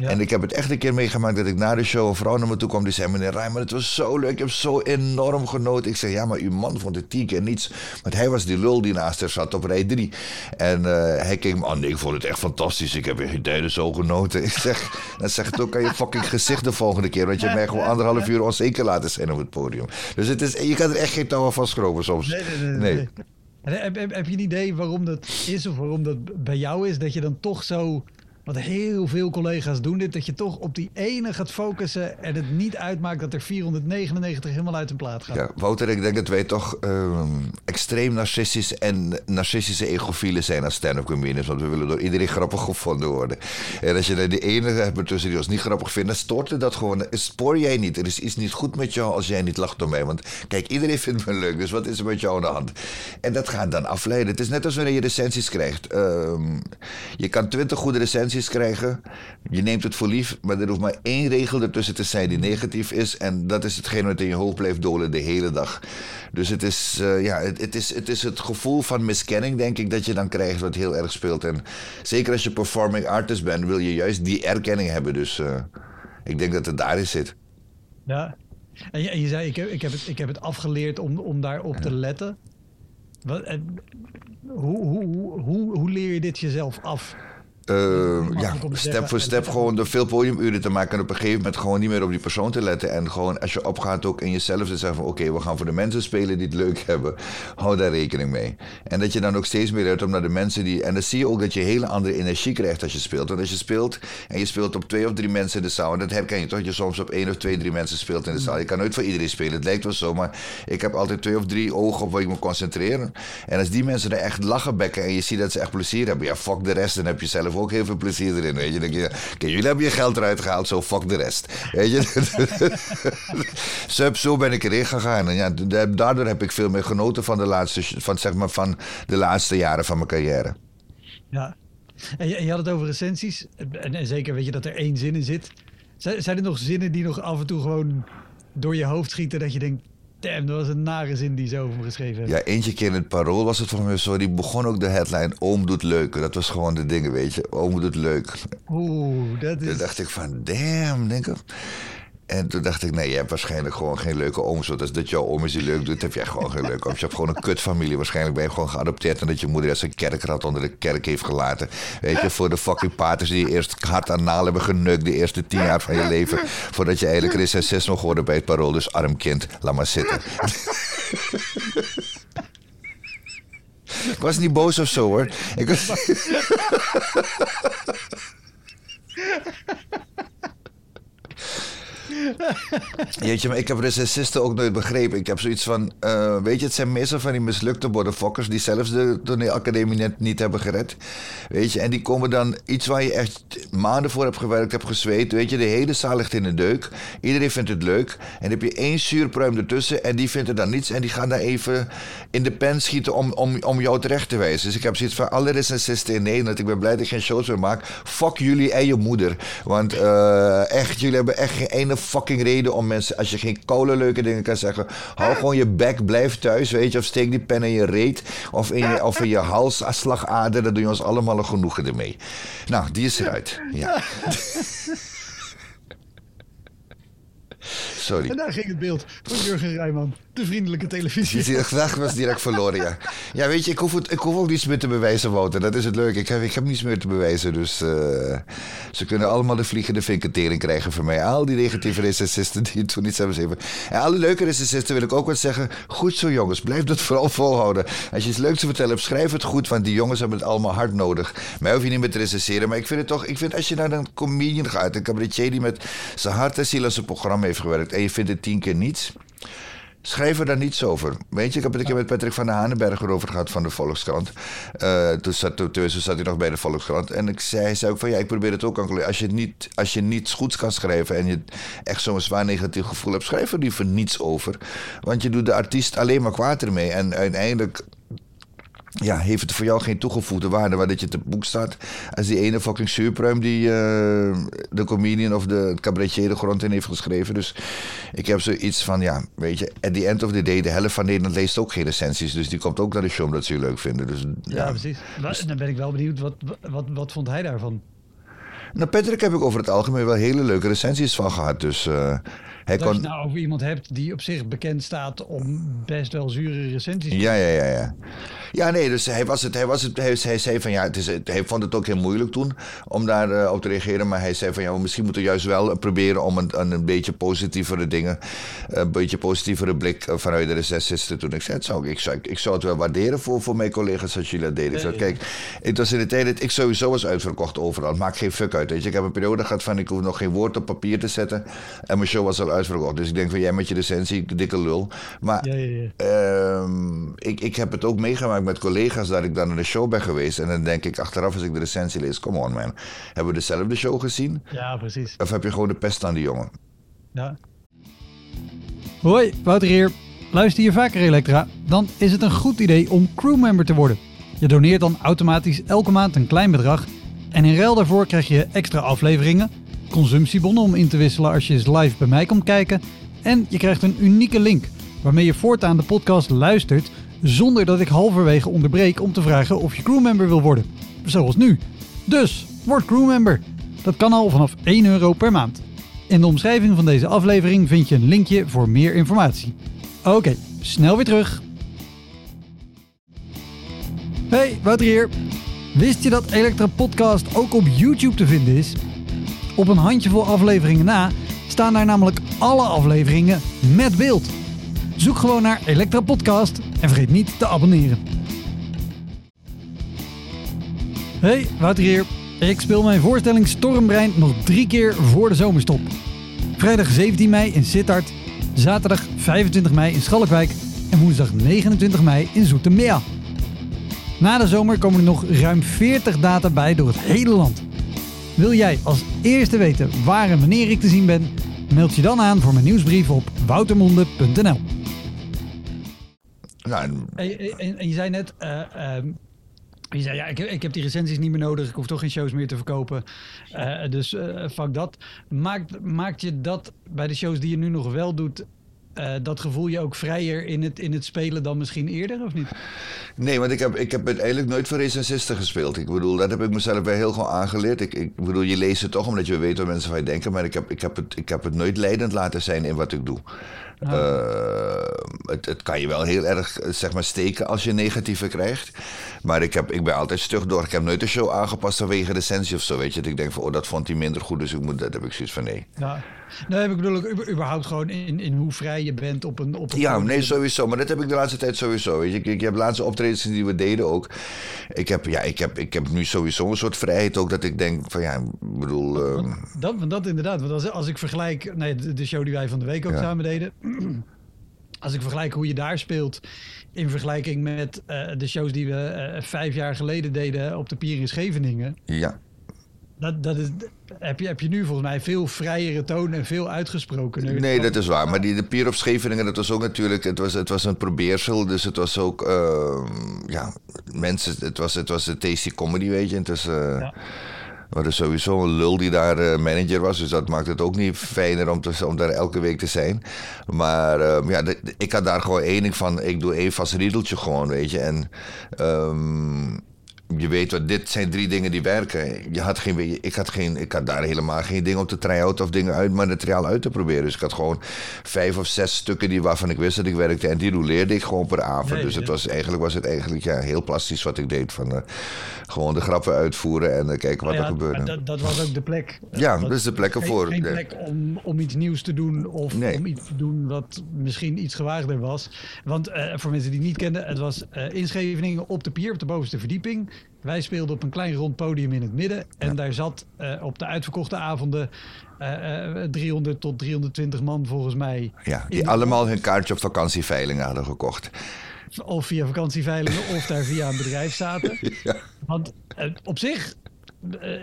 En ik heb het echt een keer meegemaakt dat ik na de show... een vrouw naar me toe kwam die zei... Meneer Rijman, het was zo leuk. Ik heb zo enorm genoten. Ik zei, ja, maar uw man vond het tien keer niets. Want hij was die lul die naast haar zat op rij 3. En uh, hij keek me aan. Nee, ik vond het echt fantastisch. Ik heb je tijden zo genoten. Ik zeg, dan zeg het ook aan je fucking gezicht de volgende keer. Dat je mij gewoon anderhalf uur onzeker laten zijn op het podium. Dus het is, je kan er echt geen touwen van schroven soms. Nee, nee, nee. nee. Heb, heb, heb, je een idee waarom dat is of waarom dat bij jou is? Dat je dan toch zo wat heel veel collega's doen dit, dat je toch op die ene gaat focussen en het niet uitmaakt dat er 499 helemaal uit een plaat gaan. Ja, Wouter, ik denk dat wij toch uh, extreem narcistisch en narcistische egofielen zijn als stand-up comedians, want we willen door iedereen grappig gevonden worden. En als je er de ene hebt tussen die ons niet grappig vinden, stoort dat gewoon. Spoor jij niet. Er is iets niet goed met jou als jij niet lacht om mij. Want kijk, iedereen vindt me leuk, dus wat is er met jou aan de hand? En dat gaat dan afleiden. Het is net als wanneer je recensies krijgt. Uh, je kan twintig goede recensies krijgen. Je neemt het voor lief, maar er hoeft maar één regel ertussen te zijn die negatief is. En dat is hetgeen wat in je hoofd blijft dolen de hele dag. Dus het is, uh, ja, het, het, is, het is het gevoel van miskenning, denk ik, dat je dan krijgt, wat heel erg speelt. En zeker als je performing artist bent, wil je juist die erkenning hebben. Dus uh, ik denk dat het daarin zit. Ja, en je, zei, ik heb, ik, heb het, ik heb het afgeleerd om, om daarop ja. te letten. Wat, hoe, hoe, hoe, hoe leer je dit jezelf af? Uh, ja, step voor step gewoon door veel podiumuren te maken. En op een gegeven moment gewoon niet meer op die persoon te letten. En gewoon als je opgaat ook in jezelf te zeggen van... oké, we gaan voor de mensen spelen die het leuk hebben. Hou daar rekening mee. En dat je dan ook steeds meer uit om naar de mensen die... En dan zie je ook dat je hele andere energie krijgt als je speelt. Want als je speelt en je speelt op twee of drie mensen in de zaal... en dat herken je toch, je soms op één of twee, drie mensen speelt in de zaal. Je kan nooit voor iedereen spelen, het lijkt wel zo. Maar ik heb altijd twee of drie ogen op waar ik me concentreer. En als die mensen er echt lachen bekken en je ziet dat ze echt plezier hebben... ja, fuck de rest, dan heb je zelf ook heel veel plezier erin. Weet je, denk je, kijk, jullie hebben je geld eruit gehaald, zo fuck de rest. Weet je, zo, zo ben ik erin gegaan. En ja, daardoor heb ik veel meer genoten van de laatste, van, zeg maar, van de laatste jaren van mijn carrière. Ja, en je, je had het over recensies. En, en, zeker weet je dat er één zin in zit. Zijn er nog zinnen die nog af en toe gewoon door je hoofd schieten dat je denkt, Damn, dat was een nare zin die ze over me geschreven hebben. Ja, eentje keer in het parool was het volgens mij zo. Die begon ook de headline Oom doet leuk. Dat was gewoon de dingen, weet je. Oom doet leuk. Oeh, dat is... Toen dacht ik van, damn, denk ik. En toen dacht ik, nee, je hebt waarschijnlijk gewoon geen leuke ooms. Want dat jouw oom is die leuk doet, heb jij gewoon geen leuke ooms. Je hebt gewoon een kutfamilie. Waarschijnlijk ben je gewoon geadopteerd... en dat je moeder als een kerkrat onder de kerk heeft gelaten. Weet je, voor de fucking paters die je eerst hard aan naal hebben genukt... de eerste tien jaar van je leven... voordat je eigenlijk recesses nog hoorde bij het parool. Dus arm kind, laat maar zitten. Ik was niet boos of zo, hoor. Ik was... Jeetje, maar ik heb recensisten ook nooit begrepen. Ik heb zoiets van, uh, weet je, het zijn meestal van die mislukte bordenfokkers... die zelfs de toneelacademie net niet hebben gered. Weet je, en die komen dan iets waar je echt maanden voor hebt gewerkt, hebt gezweet. Weet je, de hele zaal ligt in de deuk. Iedereen vindt het leuk. En dan heb je één zuurpruim ertussen en die vindt er dan niets... en die gaan daar even in de pen schieten om, om, om jou terecht te wijzen. Dus ik heb zoiets van, alle recensisten in Nederland... ik ben blij dat ik geen shows meer maak. Fuck jullie en je moeder. Want uh, echt, jullie hebben echt geen ene fucking reden om mensen, als je geen koude leuke dingen kan zeggen, hou gewoon je bek, blijf thuis, weet je, of steek die pen in je reet of in je, of in je halsslagader, dan doe je ons allemaal een genoegen ermee. Nou, die is eruit. Ja. Sorry. En daar ging het beeld van Jurgen Rijman. De vriendelijke televisie. Die dag was direct verloren, ja. Ja, weet je, ik hoef, het, ik hoef ook niets meer te bewijzen, Wouter. Dat is het leuke. Ik heb, ik heb niets meer te bewijzen. Dus uh, ze kunnen allemaal de vliegende vinketering krijgen van mij. Al die negatieve recensisten die toen niets hebben zeven. En alle leuke recensisten wil ik ook wat zeggen. Goed zo, jongens. Blijf dat vooral volhouden. Als je iets leuks te vertellen hebt, schrijf het goed. Want die jongens hebben het allemaal hard nodig. Mij hoef je niet meer te recenseren. Maar ik vind het toch... Ik vind als je naar een comedian gaat... Een cabaretier die met zijn hart en ziel aan zijn programma heeft gewerkt... en je vindt het tien keer niets... Schrijf er daar niets over. Weet je, ik heb het een keer met Patrick van der Hanenberg erover gehad van de Volkskrant. Uh, toen, zat, hij nog bij de Volkskrant. En ik zei, zei van ja, ik probeer het ook aan Als je, niet, als je niets goeds kan schrijven en je echt zo'n zwaar negatief gevoel hebt, schrijf er liever niets over. Want je doet de artiest alleen maar kwaad ermee. En uiteindelijk ja, heeft het voor jou geen toegevoegde waarde waar dat je te boek staat. Als die ene fucking zuurpruim die uh, de comedian of de cabaretier de grond in heeft geschreven. Dus ik heb zoiets van, ja, weet je, at the end of the day, de helft van Nederland leest ook geen recensies. Dus die komt ook naar de show omdat ze je leuk vinden. Dus, ja, ja precies. Dus, dan ben ik wel benieuwd, wat, wat, wat vond hij daarvan? Nou, Patrick heb ik over het algemeen wel hele leuke recensies van gehad. Dus uh, Hij Dat als kon, je nou over iemand hebt die op zich bekend staat om best wel zure recensies. Ja, ja, ja, ja. Ja, nee, dus hij was het. Hij, was het, hij, hij zei van ja, het is, hij vond het ook heel moeilijk toen om daar eh, op te reageren. Maar hij zei van ja, misschien moeten we juist wel proberen om een, een, een beetje positievere dingen, een beetje positievere blik eh, vanuit de recessies te doen. Ik zei, het zou, ik, zou, ik zou het wel waarderen voor, voor mijn collega's als jullie dat deden. Ik zei, kijk, het was in de tijd dat ik sowieso was uitverkocht overal. Maakt geen fuck uit. Weet je. Ik heb een periode gehad van ik hoef nog geen woord op papier te zetten. En mijn show was al uitverkocht. Dus ik denk van jij met je recensie, dikke lul. Maar Ja, ja, ja. Ehm, ik, ik heb het ook meegemaakt met collega's dat ik dan naar de show ben geweest. En dan denk ik achteraf als ik de recensie lees, come on man. Hebben we dezelfde show gezien? Ja, precies. Of heb je gewoon de pest aan die jongen? Ja. Hoi, Wouter hier. Luister je vaker Elektra? Dan is het een goed idee om crewmember te worden. Je doneert dan automatisch elke maand een klein bedrag. En in ruil daarvoor krijg je extra afleveringen, consumptiebonnen om in te wisselen als je eens live bij mij komt kijken. En je krijgt een unieke link waarmee je voortaan de podcast luistert zonder dat ik halverwege onderbreek om te vragen of je crewmember wil worden. Zoals nu. Dus, word crewmember. Dat kan al vanaf 1 euro per maand. In de omschrijving van deze aflevering vind je een linkje voor meer informatie. Oké, snel weer terug. Hey, Wouter hier. Wist je dat Elektra Podcast ook op YouTube te vinden is? Op een handjevol afleveringen na staan daar namelijk alle afleveringen met beeld. Zoek gewoon naar Elektra Podcast en vergeet niet te abonneren. Hey, Wouter hier. Ik speel mijn voorstelling Stormbrein nog drie keer voor de zomerstop. Vrijdag 17 mei in Sittard, zaterdag 25 mei in Schalkwijk en woensdag 29 mei in Zoetermeer. Na de zomer komen er nog ruim 40 data bij door het hele land. Wil jij als eerste weten waar en wanneer ik te zien ben? Meld je dan aan voor mijn nieuwsbrief op woutermonde.nl. Nou, en- En, en- en je zei net, eh, ehm, je zei ja, ik, heb- ik heb die recensies niet meer nodig, ik hoef toch geen shows meer te verkopen. Eh, dus eh fuck dat. Maakt, maakt je dat bij de shows die je nu nog wel doet, eh, dat gevoel je ook vrijer in het, in het spelen dan misschien eerder, of niet? Nee, want ik heb, ik heb eigenlijk nooit voor recensisten gespeeld. Ik bedoel, dat heb ik mezelf wel heel gewoon aangeleerd. Ik, ik bedoel, je leest het toch omdat je weet wat mensen van je denken. Maar ik heb, ik heb, het, ik heb het nooit leidend laten zijn in wat ik doe. Eh, het, het kan je wel heel erg eh, zeg maar, steken als je negatieve krijgt. Maar ik, heb, ik ben altijd stug door. Ik heb nooit de show aangepast vanwege recensie of zo. Weet je, dat ik denk van, oh, dat vond hij minder goed. Dus ik moet, dat heb ik zoiets van nee. Ja. Nee, ik bedoel über- überhaupt gewoon in, in hoe vrij je bent op een... Op een Ja, nee, sowieso. Maar dat heb ik de laatste tijd sowieso. Weet je. Ik, ik heb laatste optredens die we deden ook. Ik heb, ja, ik, heb, ik heb nu sowieso een soort vrijheid ook dat ik denk van ja, ik bedoel... ehm, Dat, want dat inderdaad. Want als, als ik vergelijk, nee, de, de show die wij van de week ook Ja. samen deden. Als ik vergelijk hoe je daar speelt in vergelijking met eh, de shows die we eh, vijf jaar geleden deden op de Pier in Scheveningen. ja. Dat, dat is, heb, je, heb je nu volgens mij veel vrijere toon en veel uitgesprokener. Nee, dat is waar. Maar die, de Pier op Scheveningen, dat was ook natuurlijk... Het was, het was een probeersel, dus het was ook... ehm, ja, mensen... Het was, het was een tasty comedy, weet je. Het is, eh, Ja. We hadden sowieso een lul die daar eh, manager was. Dus dat maakt het ook niet fijner om, te, om daar elke week te zijn. Maar ehm, ja, ik had daar gewoon één ding van. Ik doe één vast riedeltje gewoon, weet je. En ehm, je weet wat, dit zijn drie dingen die werken. Je had geen, ik, had geen, ik had daar helemaal geen ding om te try-out of dingen uit materiaal uit te proberen. Dus ik had gewoon vijf of zes stukken die, waarvan ik wist dat ik werkte. En die roleerde ik gewoon per avond. Nee, dus het ja. was, eigenlijk was het eigenlijk ja, heel plastisch wat ik deed. Van, eh, gewoon de grappen uitvoeren en eh, kijken wat Ja, er gebeurde. Dat, dat was ook de plek. Ja, Dat- dat is de plek ervoor. Geen plek om, om iets nieuws te doen of Nee. om iets te doen wat misschien iets gewaagder was. Want eh, voor mensen die het niet kenden, het was eh in Scheveningen op de pier, op de bovenste verdieping. Wij speelden op een klein rond podium in het midden. En daar zat eh, op de uitverkochte avonden eh, eh, 300 tot 320 man volgens mij. Ja, die allemaal hun kaartje op vakantieveilingen hadden gekocht. Of via vakantieveilingen of daar via een bedrijf zaten. Ja. Want eh, op zich, eh,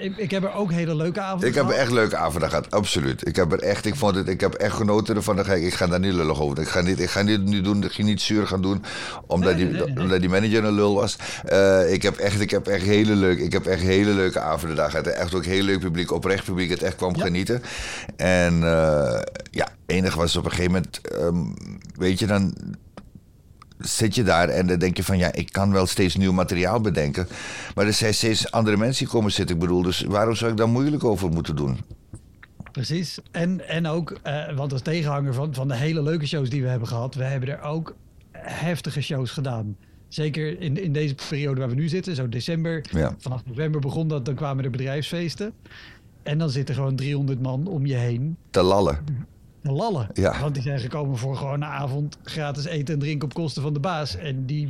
ik, ik heb er ook hele leuke avonden Ik heb er gehad. echt leuke avonden gehad, absoluut. Ik heb er echt, ik vond het, ik heb echt genoten ervan. Ik, ik ga daar niet lullig over. Ik ga niet, ik ga niet nu doen, ik ga niet zuur gaan doen, omdat, Nee, die, nee, nee, nee. omdat die manager een lul was. Eh, ik heb echt, ik heb echt hele leuke, ik heb echt hele leuke avonden daar gehad. Echt ook heel leuk publiek, oprecht publiek, het echt kwam Ja. genieten. En eh, ja, enig was op een gegeven moment, ehm, weet je dan zit je daar en dan denk je van ja, ik kan wel steeds nieuw materiaal bedenken. Maar er zijn steeds andere mensen die komen zitten. Ik bedoel, dus waarom zou ik daar moeilijk over moeten doen? precies. En, en ook, uh, want als tegenhanger van, van de hele leuke shows die we hebben gehad, we hebben er ook heftige shows gedaan. Zeker in, in deze periode waar we nu zitten, zo december. Ja. Vanaf november begon dat, dan kwamen er bedrijfsfeesten. En dan zitten gewoon 300 man om je heen. Te lallen. Lallen. Ja. Want die zijn gekomen voor gewoon een avond gratis eten en drinken op kosten van de baas. En die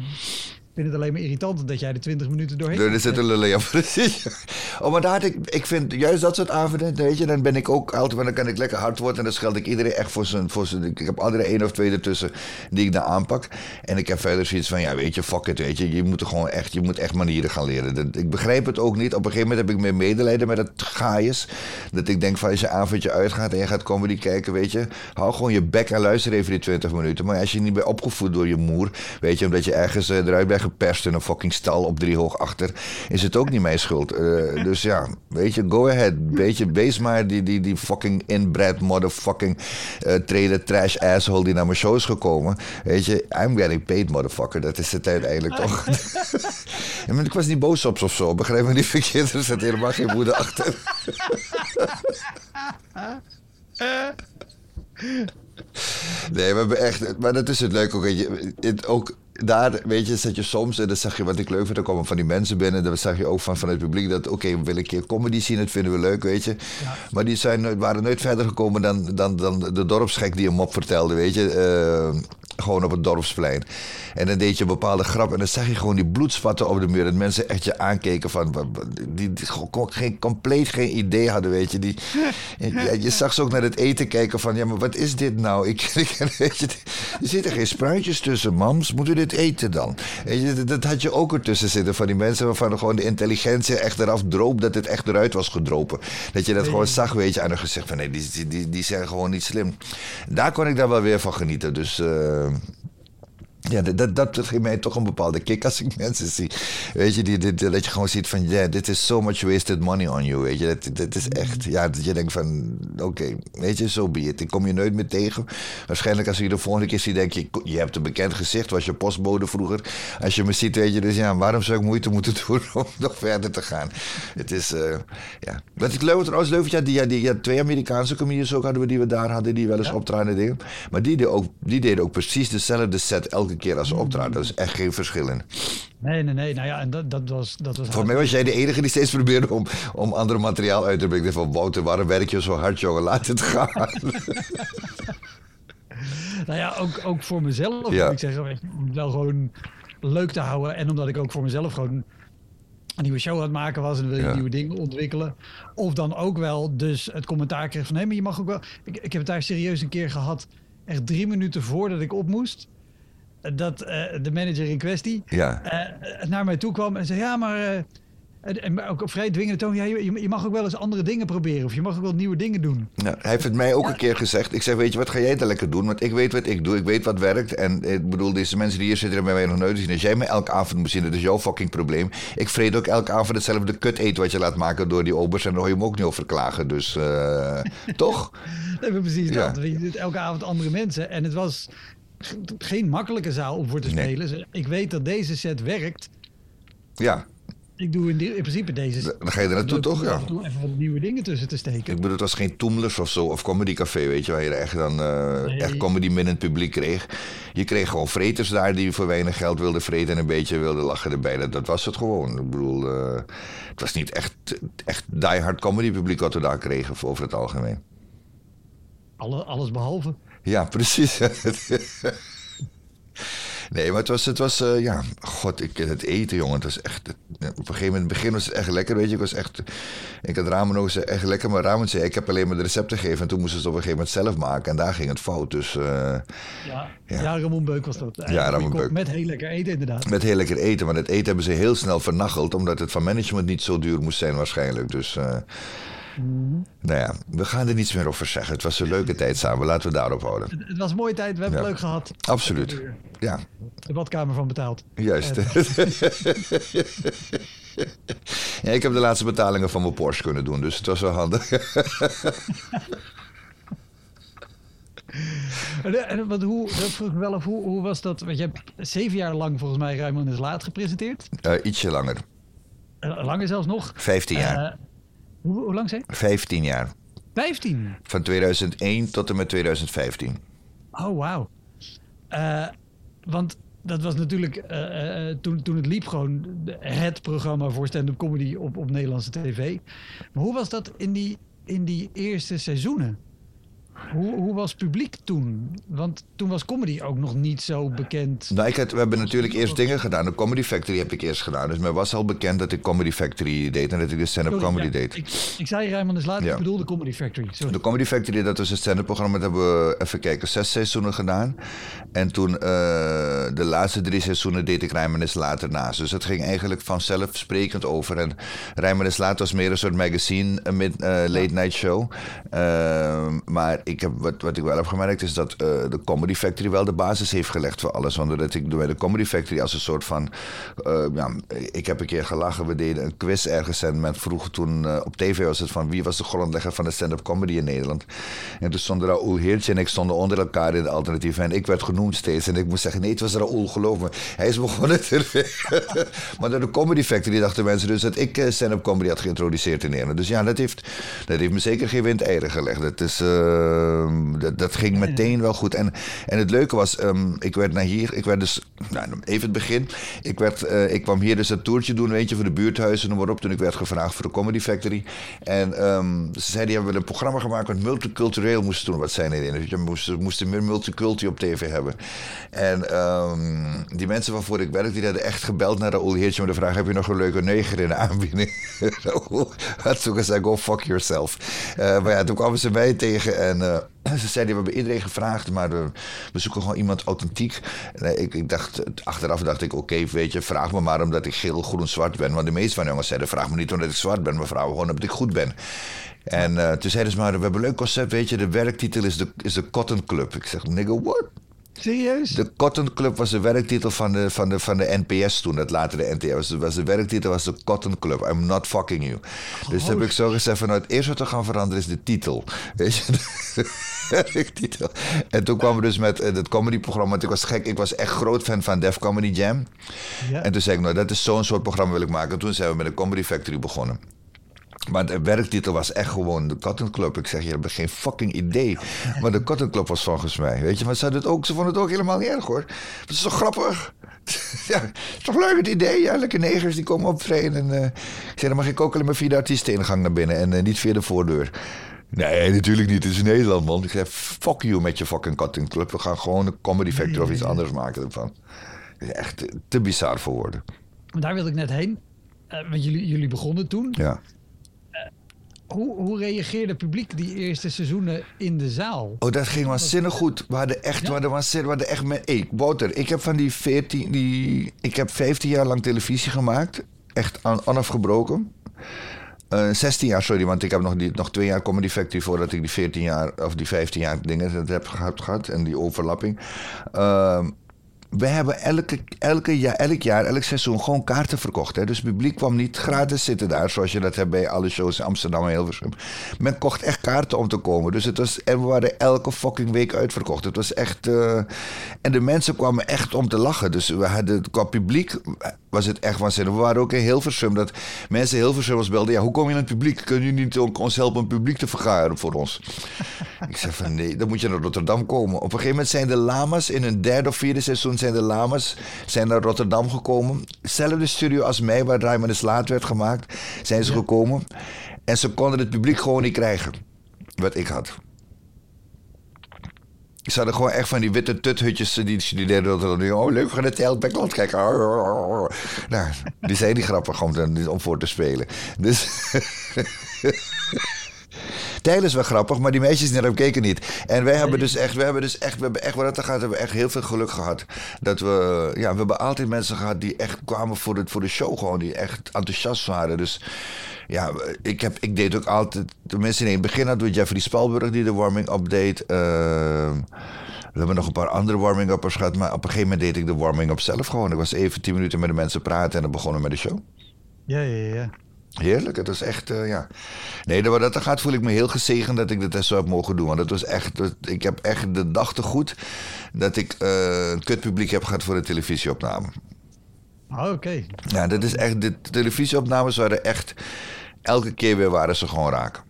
vind het alleen maar irritant dat jij er 20 minuten doorheen Er zitten lullen, ja, precies. Oh, maar daar had ik, ik vind juist dat soort avonden, weet je, dan ben ik ook altijd, dan kan ik lekker hard worden en dan scheld ik iedereen echt voor zijn, voor zijn, ik heb altijd één of twee ertussen die ik dan aanpak. En ik heb verder zoiets van, ja, weet je, fuck it, weet je, je moet er gewoon echt, je moet echt manieren gaan leren. Ik begrijp het ook niet. Op een gegeven moment heb ik meer medelijden met het gaaiers. Dat ik denk van, als je avondje uitgaat en je gaat comedy kijken, weet je, hou gewoon je bek en luister even die 20 minuten. Maar als je niet bent opgevoed door je moer, weet je, omdat je ergens uh, eruit bent geperst in een fucking stal op drie hoog achter, is het ook niet mijn schuld. Uh, dus ja, weet je, go ahead. Weet je, wees maar die, die, die fucking inbred motherfucking uh, trader trash asshole die naar mijn show is gekomen. Weet je, I'm getting paid motherfucker. Dat is het uiteindelijk toch. ik was niet boos op of zo. Begrijp me niet verkeerd. Er zit helemaal geen woede achter. Nee, we hebben echt. Maar dat is het leuk ook. Weet je, het, ook daar, weet je, zet je soms, en dat zeg je wat ik leuk vind, dan komen van die mensen binnen, dan zeg je ook van, van het publiek dat, oké, we willen een keer comedy zien, dat vinden we leuk, weet je. Ja. Maar die zijn, waren nooit verder gekomen dan, dan, dan de dorpsgek die een mop vertelde, weet je. Uh, gewoon op het dorpsplein. En dan deed je een bepaalde grap en dan zag je gewoon die bloedspatten op de muur. Dat mensen echt je aankeken van, die, die geen, compleet geen idee hadden, weet je. Die, je, je zag ze ook naar het eten kijken van, ja, maar wat is dit nou? Ik, weet je, er zitten geen spruitjes tussen, mams. Moeten we dit eten dan? Weet je, dat, dat had je ook ertussen zitten van die mensen waarvan gewoon de intelligentie echt eraf droop dat het echt eruit was gedropen. Dat je dat Nee. gewoon zag, weet je, aan hun gezicht van nee, die, die, die, die zijn gewoon niet slim. Daar kon ik daar wel weer van genieten. Dus. Eh, ja, dat, dat, dat geeft mij toch een bepaalde kick als ik mensen zie. Weet je, die, die- die- dat je gewoon ziet van, ja, dit is so much wasted money on you. Weet je, dat, dat is echt, ja, dat je denkt van, oké, weet je, zo so be it. Ik kom je nooit meer tegen. Waarschijnlijk als je de volgende keer ziet, denk je, je hebt een bekend gezicht, was je postbode vroeger. Als je me ziet, weet je, dus ja, waarom zou ik moeite moeten doen om nog verder te gaan? Het is, eh, ja. Wat ik leuk trouwens leuk ja, die, ja, die, ja, twee Amerikaanse comedians ook hadden we die we daar hadden, die wel eens Ja. optraden en dingen. Maar die deden, ook, die deden ook precies dezelfde set elke keer als ze optraden. Er is echt geen verschil in. Nee, nee, nee. Nou ja, en dat, dat was... Dat was Voor mij was jij de enige die steeds probeerde om, om ander materiaal uit te brengen. Van Wouter, waarom werk je zo hard, jongen? Laat het gaan. Nou ja, ook, ook voor mezelf. Ja. moet Ik zeg weet je, om het wel gewoon leuk te houden. En omdat ik ook voor mezelf gewoon een nieuwe show aan het maken was. En wil je Ja. nieuwe dingen ontwikkelen. Of dan ook wel dus het commentaar kreeg van... Nee, maar je mag ook wel... Ik, ik heb het daar serieus een keer gehad. Echt drie minuten voordat ik op moest. Dat eh, de manager in kwestie ja. eh, naar mij toe kwam en zei: Ja, maar. eh, en, ook op vrij dwingende toon. Ja, je, je mag ook wel eens andere dingen proberen. Of je mag ook wel nieuwe dingen doen. Nou, hij heeft het mij ook een keer gezegd. Ik zeg, weet je wat, ga jij het lekker doen? Want ik weet wat ik doe. Ik weet wat werkt. En ik bedoel, deze mensen die hier zitten hebben mij nog nooit gezien. Als jij mij elke avond moet zien, dat is jouw fucking probleem. Ik vreet ook elke avond hetzelfde kut eten wat je laat maken door die obers. En daar hoor je hem ook niet over klagen. Dus, eh, toch? Nee, precies Ja. dat. Je doet elke avond andere mensen. En het was geen makkelijke zaal om voor te spelen. Ik weet dat deze set werkt. Ja, Ik doe in, die- in principe deze set. dan ga je er naartoe, toch? Ja. even wat nieuwe dingen tussen te steken. Ik bedoel, het was geen Toemlers of zo, of Comedy Café, weet je, waar je echt dan eh, Nee. echt comedy minnend publiek kreeg. Je kreeg gewoon vreters daar die voor weinig geld wilden vreten en een beetje wilden lachen erbij. Dat, dat was het gewoon. Ik bedoel, eh, het was niet echt, echt die-hard comedy publiek wat we daar kregen over het algemeen. Alle, alles behalve. Ja, precies. Nee, maar het was, het was eh, ja, god, ik, het eten, jongen, het was echt, op een gegeven moment, in het begin was het echt lekker, weet je, ik was echt, ik had ramen ook echt lekker, maar ramen zei, ik heb alleen maar de recepten gegeven en toen moesten ze het op een gegeven moment zelf maken en daar ging het fout, dus eh, Ja, Ja. ja. Ramon Beuk was dat. Ja, Ramon Beuk. Met heel lekker eten inderdaad. met heel lekker eten, maar het eten hebben ze heel snel vernacheld, omdat het van management niet zo duur moest zijn waarschijnlijk, dus, eh, nou ja, we gaan er niets meer over zeggen, het was een leuke tijd samen, laten we daarop houden. Het, het was een mooie tijd. We hebben Ja. het leuk gehad. Absoluut, ja, De badkamer van betaald. Juist. ja, ik heb de laatste betalingen van mijn Porsche kunnen doen, dus het was wel handig. Wat, hoe, dat vroeg ik wel af, hoe, hoe was dat? Want je hebt zeven jaar lang volgens mij Ruimond is Laat gepresenteerd. Eh, ietsje langer. Eh, langer zelfs nog. 15 jaar. Eh, hoe, hoe lang zei je? 15 jaar. 15? Van 2001 tot en met 2015. Oh, wauw. Uh, want dat was natuurlijk uh, toen, toen het liep gewoon het programma voor stand-up comedy op, op Nederlandse tv. Maar hoe was dat in die, in die eerste seizoenen? Hoe, hoe was publiek toen? Want toen was comedy ook nog niet zo bekend. Nou, ik had, we hebben natuurlijk eerst dingen gedaan. De Comedy Factory heb ik eerst gedaan. Dus mij was al bekend dat ik Comedy Factory deed en dat ik de stand-up comedy deed. Ik, ik zei Rijman is laat, ja. ik bedoel de Comedy Factory. Sorry. De Comedy Factory, dat was een stand-up programma. Dat hebben we, even kijken, zes seizoenen gedaan. En toen uh, de laatste drie seizoenen deed ik Rijman is later naast. Dus het ging eigenlijk vanzelfsprekend over. En Rijman is later was meer een soort magazine, een mid, uh, late night show. Uh, maar ik heb, wat, wat ik wel heb gemerkt is dat uh, de Comedy Factory wel de basis heeft gelegd voor alles. Want dat ik bij de Comedy Factory als een soort van. Uh, ja, ik heb een keer gelachen. We deden een quiz ergens en men vroeg toen uh, op tv was het van wie was de grondlegger van de stand-up comedy in Nederland. En toen stonden Raoul Heertje en ik stonden onder elkaar in de alternatief. En ik werd genoemd steeds. En ik moest zeggen: nee, het was Raoul, geloof me. Hij is begonnen te. maar door de Comedy Factory dachten mensen dus dat ik stand-up comedy had geïntroduceerd in Nederland. Dus ja, dat heeft, dat heeft me zeker geen windeieren gelegd. Dat is. Ehm, dat, dat, ging meteen wel goed. En, en het leuke was, um, ik werd naar hier, ik werd dus, nou, even het begin. Ik, werd, uh, ik kwam hier dus een toertje doen, weet je, voor de buurthuizen en waarop. Toen ik werd gevraagd voor de Comedy Factory. En um, ze zeiden, die hebben we een programma gemaakt met multicultureel moesten doen. Wat zijn er in? We moesten, moesten meer multiculti op tv hebben. En um, die mensen waarvoor ik werkte, die hadden echt gebeld naar Raoul Heertje met de vraag, heb je nog een leuke neger in de aanbieding? Raoul had toen gezegd, go fuck yourself. Uh, maar ja, toen kwamen ze mij tegen en... Uh, ze zeiden, we hebben iedereen gevraagd, maar we, zoeken gewoon iemand authentiek. En ik, ik dacht, achteraf dacht ik, oké, weet je, vraag me maar omdat ik geel, groen, zwart ben. Want de meeste van jongens zeiden, vraag me niet omdat ik zwart ben, maar vraag gewoon omdat ik goed ben. En uh, toen zeiden ze maar, we hebben een leuk concept, weet je, de werktitel is de, is de Cotton Club. Ik zeg, nigga, what? Serieus? De Cotton Club was de werktitel van de, van de, van de NPS toen, dat later de NTR was. was de werktitel was de Cotton Club. I'm not fucking you. Dus heb ik zo gezegd van, nou, het eerste wat we gaan veranderen is de titel. Weet je? werktitel. En toen kwam we dus met uh, het comedyprogramma. Want ik was gek, ik was echt groot fan van Def Comedy Jam. Ja. En toen zei ik, nou, dat is zo'n soort programma wil ik maken. En toen zijn we met de Comedy Factory begonnen. Maar de werktitel was echt gewoon de Cotton Club. Ik zeg, je hebt geen fucking idee. Maar de Cotton Club was volgens mij. Weet je, maar ze, het ook, ze vonden het ook helemaal niet erg hoor. Dat is toch grappig? ja, is toch leuk het idee? Ja, lekker negers die komen optreden. En uh, ik zeg, dan mag ik ook alleen maar via de artiesteningang naar binnen. En uh, niet via de voordeur. Nee, natuurlijk niet. Het is Nederland, man. Ik zeg, fuck you met je fucking Cotton Club. We gaan gewoon een Comedy Factor of iets anders maken ervan. Het is echt te bizar voor woorden. Daar wil ik net heen. Uh, want jullie, jullie begonnen toen. Ja. Hoe, hoe reageerde het publiek die eerste seizoenen in de zaal? Oh, dat ging waanzinnig goed. We hadden echt, ja? we hadden waanzinnig, we hadden echt met... Hey, Wouter, ik heb van die 14, die... Ik heb 15 jaar lang televisie gemaakt. Echt onafgebroken. Uh, 16 jaar, sorry, want ik heb nog, die, nog twee jaar Comedy Factory voordat ik die 14 jaar of die 15 jaar dingen heb gehad, gehad en die overlapping. Uh, we hebben elke, elke jaar, elk jaar, elk seizoen gewoon kaarten verkocht. Hè? Dus publiek kwam niet gratis zitten daar, zoals je dat hebt bij alle shows in Amsterdam en Hilversum. Men kocht echt kaarten om te komen. Dus het was, en we waren elke fucking week uitverkocht. Het was echt. Uh, en de mensen kwamen echt om te lachen. Dus we hadden qua publiek was het echt waanzinnig. We waren ook in Hilversum. Dat mensen Hilversum was belden. Ja, hoe kom je in het publiek? Kun je niet ons helpen een publiek te vergaren voor ons? ik zei van nee, dan moet je naar Rotterdam komen. Op een gegeven moment zijn de lama's in een derde of vierde seizoen zijn de lama's zijn naar Rotterdam gekomen. Zelfde studio als mij, waar Rijman de Slaat werd gemaakt, zijn ze ja. gekomen. En ze konden het publiek gewoon niet krijgen. Wat ik had. Ze hadden gewoon echt van die witte tuthutjes die studeerden. Oh, leuk, we gaan het hele backland kijken. Nou, die zijn niet grappig om, om voor te spelen. Dus... Tijl is wel grappig, maar die meisjes die keken niet. En wij hebben dus echt, we hebben dus echt, we hebben echt, wat dat gaat, hebben we echt heel veel geluk gehad. Dat we, ja, we hebben altijd mensen gehad die echt kwamen voor de, voor de show gewoon, die echt enthousiast waren. Dus ja, ik, heb, ik deed ook altijd, tenminste in het begin hadden we Jeffrey Spalburg die de warming-up deed. Uh, we hebben nog een paar andere warming-uppers gehad, maar op een gegeven moment deed ik de warming-up zelf gewoon. Ik was even tien minuten met de mensen praten en dan begonnen we met de show. Ja, ja, ja. Heerlijk, het was echt, uh, ja. Nee, dat dat gaat voel ik me heel gezegend dat ik dat zo heb mogen doen. Want het was echt, ik heb echt de dag te goed dat ik uh, een kutpubliek heb gehad voor de televisieopname. Oh, Oké. Okay. Ja, dat is echt, de televisieopnames waren echt, elke keer weer waren ze gewoon raak.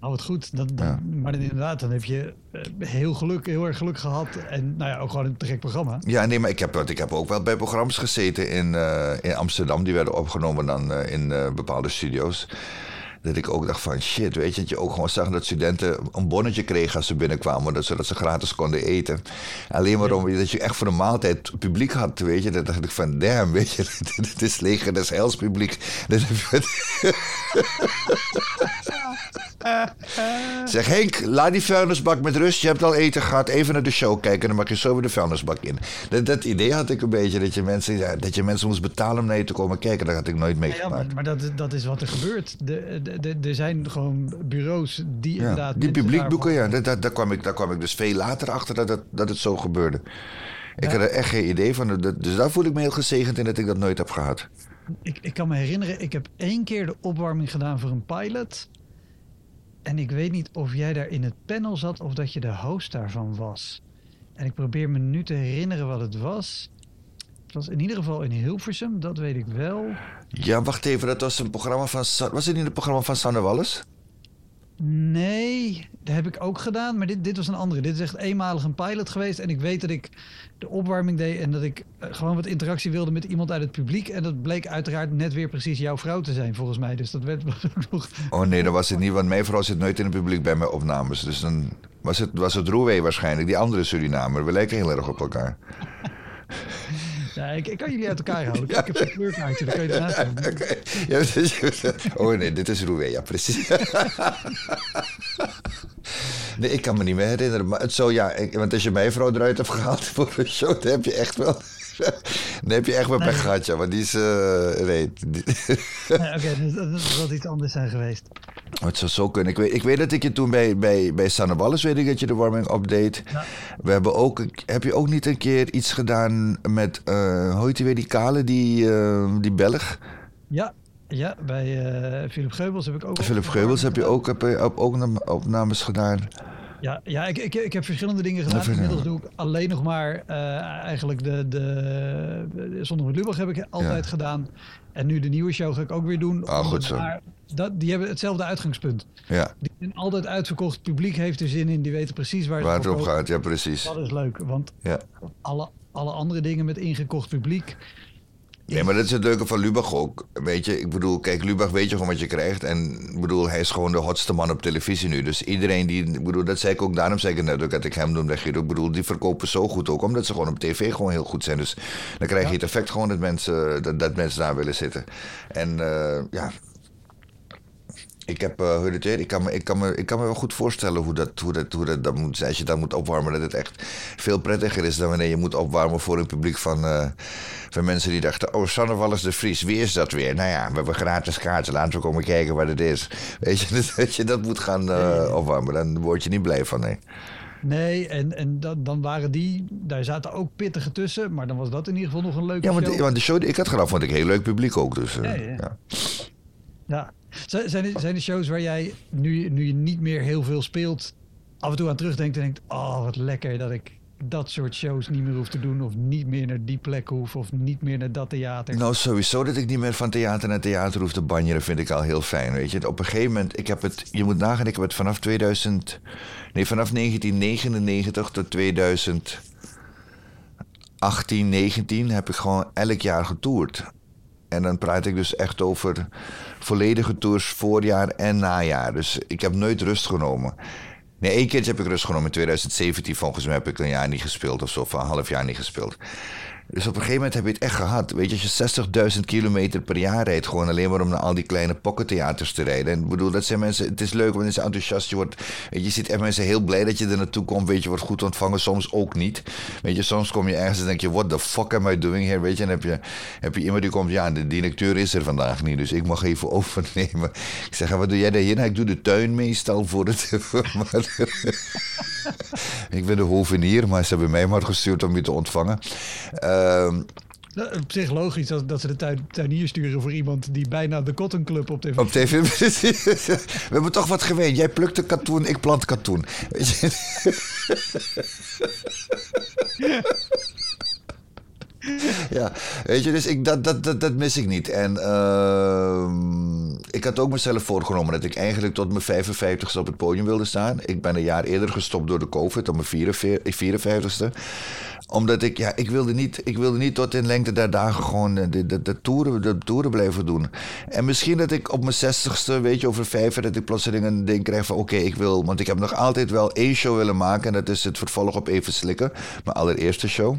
Nou, wat goed. Dat, dat- Ja. Maar inderdaad, dan heb je eh, heel, geluk, heel erg geluk gehad. En nou ja, ook gewoon een te gek programma. Ja, nee, maar ik heb, ik heb ook wel bij programma's gezeten in, eh, in Amsterdam. Die werden opgenomen dan eh, in bepaalde studio's. Dat ik ook dacht van shit, weet je, dat je ook gewoon zag dat studenten een bonnetje kregen als ze binnenkwamen, dat, zodat ze gratis konden eten. Alleen maar om dat je echt voor de maaltijd publiek had, weet je. Dan dacht ik van damn, weet je, dit is leger des heils publiek. Dat heb je- Zeg Henk, laat die vuilnisbak met rust. Je hebt al eten gehad. Even naar de show kijken. Dan mag je zo weer de vuilnisbak in. Dat, dat idee had ik een beetje. Dat je, mensen, ja, dat je mensen moest betalen om naar je te komen kijken. Dat had ik nooit Ja, maar, meegemaakt. maar dat, dat is wat er gebeurt. De- er zijn gewoon bureaus die Ja, inderdaad... die publiekboeken, daarvan- ja. Dat, daar, kwam ik, daar kwam ik dus veel later achter dat, dat, dat het zo gebeurde. Ik Ja. had er echt geen idee van. Dus daar voel ik me heel gezegend in dat ik dat nooit heb gehad. Ik, ik kan me herinneren, ik heb één keer de opwarming gedaan voor een pilot. En ik weet niet of jij daar in het panel zat of dat je de host daarvan was. En ik probeer me nu te herinneren wat het was. Het was in ieder geval in Hilversum, dat weet ik wel. Ja, wacht even. Dat was een programma van... Was het niet een programma van Sanne Wallis? Nee, dat heb ik ook gedaan, maar dit, dit was een andere. Dit is echt eenmalig een pilot geweest. En ik weet dat ik de opwarming deed en dat ik eh, gewoon wat interactie wilde met iemand uit het publiek. En dat bleek uiteraard net weer precies jouw vrouw te zijn, volgens mij. Dus dat werd was ook nog... Oh nee, dat was het niet. Want mijn vrouw zit nooit in het publiek bij mijn opnames. Dus dan was het, was het waarschijnlijk. Die andere Surinamer. We lijken heel erg op elkaar. Ja, ik, ik kan jullie uit elkaar houden. Ik heb een kleurkaartje, dan kan je ernaast doen. Oké. Ja, dus- oh nee, dit is Roewee. Ja, precies. Nee, ik kan me niet meer herinneren. Maar het zo, ja. Ik, want als je mijn vrouw eruit hebt gehaald voor een show, dan heb je echt wel... Dan heb je echt wel pech gehad, ja. Want die is... eh, nee, Ja, Oké, dus dat, zal iets anders zijn geweest. Oh, Het zou zo kunnen. Ik weet, ik weet dat ik je toen bij, bij, bij Sanne Wallis weet ik dat je de warming-up deed. Ja. We hebben ook, heb je ook niet een keer iets gedaan met, eh hoe heet die weer, die kale, die, eh, die Belg? Ja, ja bij eh, Philip Geubels heb ik ook... Philip Geubels heb je ook, heb je ook, ook nam- opnames gedaan. Ja, ja ik, ik, ik heb verschillende dingen gedaan. Even- Inmiddels doe ik alleen nog maar eh, eigenlijk de, de, de Zonder met Lubach heb ik altijd Ja. gedaan. En nu de nieuwe show ga ik ook weer doen. Ah, goed zo. daar- dat, die hebben hetzelfde uitgangspunt. Ja, Die zijn altijd uitverkocht. Het publiek heeft er zin in. Die weten precies waar, waar het op gaat. Ja, precies. Dat is leuk, want Ja. alle, alle andere dingen met ingekocht publiek... Nee, maar dat is het leuke van Lubach ook. Weet je, ik bedoel, kijk, Lubach weet je gewoon wat je krijgt. En ik bedoel, hij is gewoon de hotste man op televisie nu. Dus iedereen die, ik bedoel, dat zei ik ook, daarom zei ik het net ook dat ik hem. Guido. Ik bedoel, die verkopen zo goed ook, omdat ze gewoon op tv gewoon heel goed zijn. Dus dan krijg je het effect gewoon dat mensen, dat, dat mensen daar willen zitten. En eh, ja, ik heb, weer? ik kan, me, ik, kan me, ik kan me wel goed voorstellen hoe dat, hoe dat, hoe dat, dat moet zijn. Als je dat moet opwarmen, dat het echt veel prettiger is dan wanneer je moet opwarmen voor een publiek van, eh, van mensen die dachten: Oh, Sanne Wallis de Vries, wie is dat weer? Nou ja, we hebben gratis kaarten, laten we komen kijken wat het is. Weet je, dat je dat moet gaan eh, opwarmen, dan word je niet blij van, nee. Nee, en, en dan, dan waren die... Daar zaten ook pittige tussen. Maar dan was dat in ieder geval nog een leuke Ja, want, show. want de show die ik had gedaan, vond ik heel leuk publiek ook. Dus, Ja, ja. ja. Ja. Zijn- Zijn er, shows waar jij, nu, nu je niet meer heel veel speelt, af en toe aan terugdenkt en denkt: Oh, wat lekker dat ik dat soort shows niet meer hoef te doen, of niet meer naar die plek hoef, of niet meer naar dat theater? Nou, sowieso dat ik niet meer van theater naar theater hoef te banjeren, vind ik al heel fijn. Weet je, op een gegeven moment, ik heb het, je moet nagaan, ik heb het vanaf 2000, nee, vanaf 1999 tot 2018, 19 heb ik gewoon elk jaar getoerd. En dan praat ik dus echt over volledige tours voorjaar en najaar. Dus ik heb nooit rust genomen. Nee, één keertje heb ik rust genomen. In 2017 volgens mij heb ik een jaar niet gespeeld of zo. Of een half jaar niet gespeeld. Dus op een gegeven moment heb je het echt gehad. Weet je, als je 60.000 kilometer per jaar rijdt... gewoon alleen maar om naar al die kleine pockettheaters te rijden. En ik bedoel, dat zijn mensen... Het is leuk, want je enthousiast. Je, wordt, weet je, je ziet echt mensen heel blij dat je er naartoe komt. Weet je, wordt goed ontvangen. Soms ook niet. Weet je, soms kom je ergens en denk je... What the fuck am I doing here? Weet je, en heb je, heb je iemand die komt... Ja, de directeur is er vandaag niet, dus ik mag even overnemen. Ik zeg, wat doe jij daar hier? Ik doe de tuin meestal voor het... maar- ik ben de hovenier, maar ze hebben mij maar gestuurd om je te ontvangen. Ehm, Nou, Op zich logisch dat, dat ze de tuin, tuinier sturen voor iemand die bijna de Cotton Club op tv. op tv. We hebben toch wat geween. Jij plukt de katoen, ik plant katoen. Ja, weet je, dus ik, dat, dat, dat, dat mis ik niet. En ehm, ik had ook mezelf voorgenomen dat ik eigenlijk tot mijn 55ste op het podium wilde staan. Ik ben een jaar eerder gestopt door de COVID, op mijn 54ste omdat ik, ja, ik wilde niet, ik wilde niet tot in lengte der dagen gewoon de, de, de, toeren, de toeren blijven doen. En misschien dat ik op mijn zestigste, weet je, over vijf, dat ik plotseling een ding krijg van oké, ik wil, want ik heb nog altijd wel één show willen maken. En dat is het vervolg op Even Slikken, mijn allereerste show.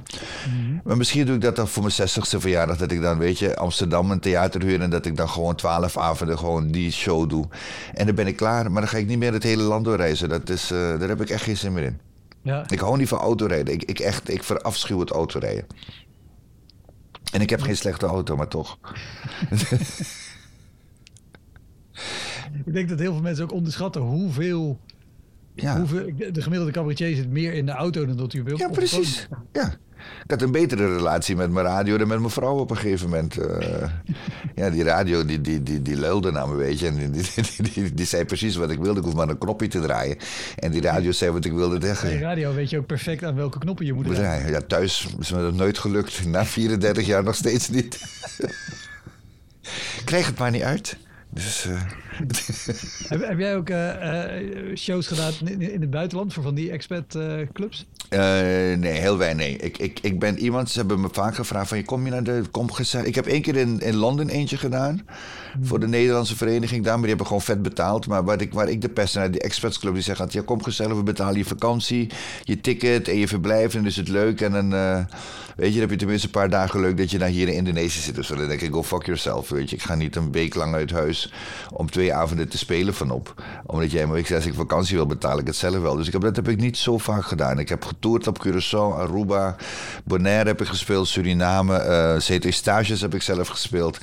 Mhm. Maar misschien dat dan voor mijn zestigste verjaardag, dat ik dan, weet je, Amsterdam een theater huur en dat ik dan gewoon twaalf avonden gewoon die show doe. En dan ben ik klaar, maar dan ga ik niet meer het hele land doorreizen. Dat is, uh, daar heb ik echt geen zin meer in. Ja. Ik hou niet van autorijden. Ik, ik, echt, ik verafschuw het autorijden. En ik heb geen slechte auto, maar toch. ik denk dat heel veel mensen ook onderschatten hoeveel. Ja. hoeveel de gemiddelde cabaretier zit meer in de auto dan dat u wilt. Ja, precies. Ja. Ik had een betere relatie met mijn radio dan met mijn vrouw op een gegeven moment. Uh, ja, die radio die, die, die, die luilde naar me, weet je. En die, die, die, die, zei precies wat ik wilde. Ik hoef maar een knopje te draaien. En die radio zei wat ik wilde zeggen. Die radio weet je ook perfect aan welke knoppen je moet draaien. Ja, thuis is me dat nooit gelukt. Na 34 jaar nog steeds niet. Krijg het maar niet uit. Dus, uh... heb, heb, jij ook uh, shows gedaan in het buitenland voor van die expat clubs? nee, heel weinig. Nee. Ik, ik, ik ben iemand, ze hebben me vaak gevraagd van je kom je naar de kom gezellig. Ik heb één keer in, in Londen eentje gedaan. Voor de Nederlandse vereniging daar, maar die hebben gewoon vet betaald. Maar waar ik, waar ik de pest naar die club die zegt, ja kom gezellig, we betalen je vakantie, je ticket en je verblijf en dus het leuk en dan weet je, dan heb je tenminste een paar dagen leuk dat je naar hier in Indonesië zit. Dus dan denk ik, go fuck yourself, weet je. Ik ga niet een week lang uit huis om twee avonden te spelen vanop. Omdat jij me ik als ik vakantie wil, betaal ik het zelf wel. Dus ik heb, dat heb ik niet zo vaak gedaan. Ik heb getoerd op Curaçao, Aruba, Bonaire heb ik gespeeld, Suriname, uh, CT Stages heb ik zelf gespeeld.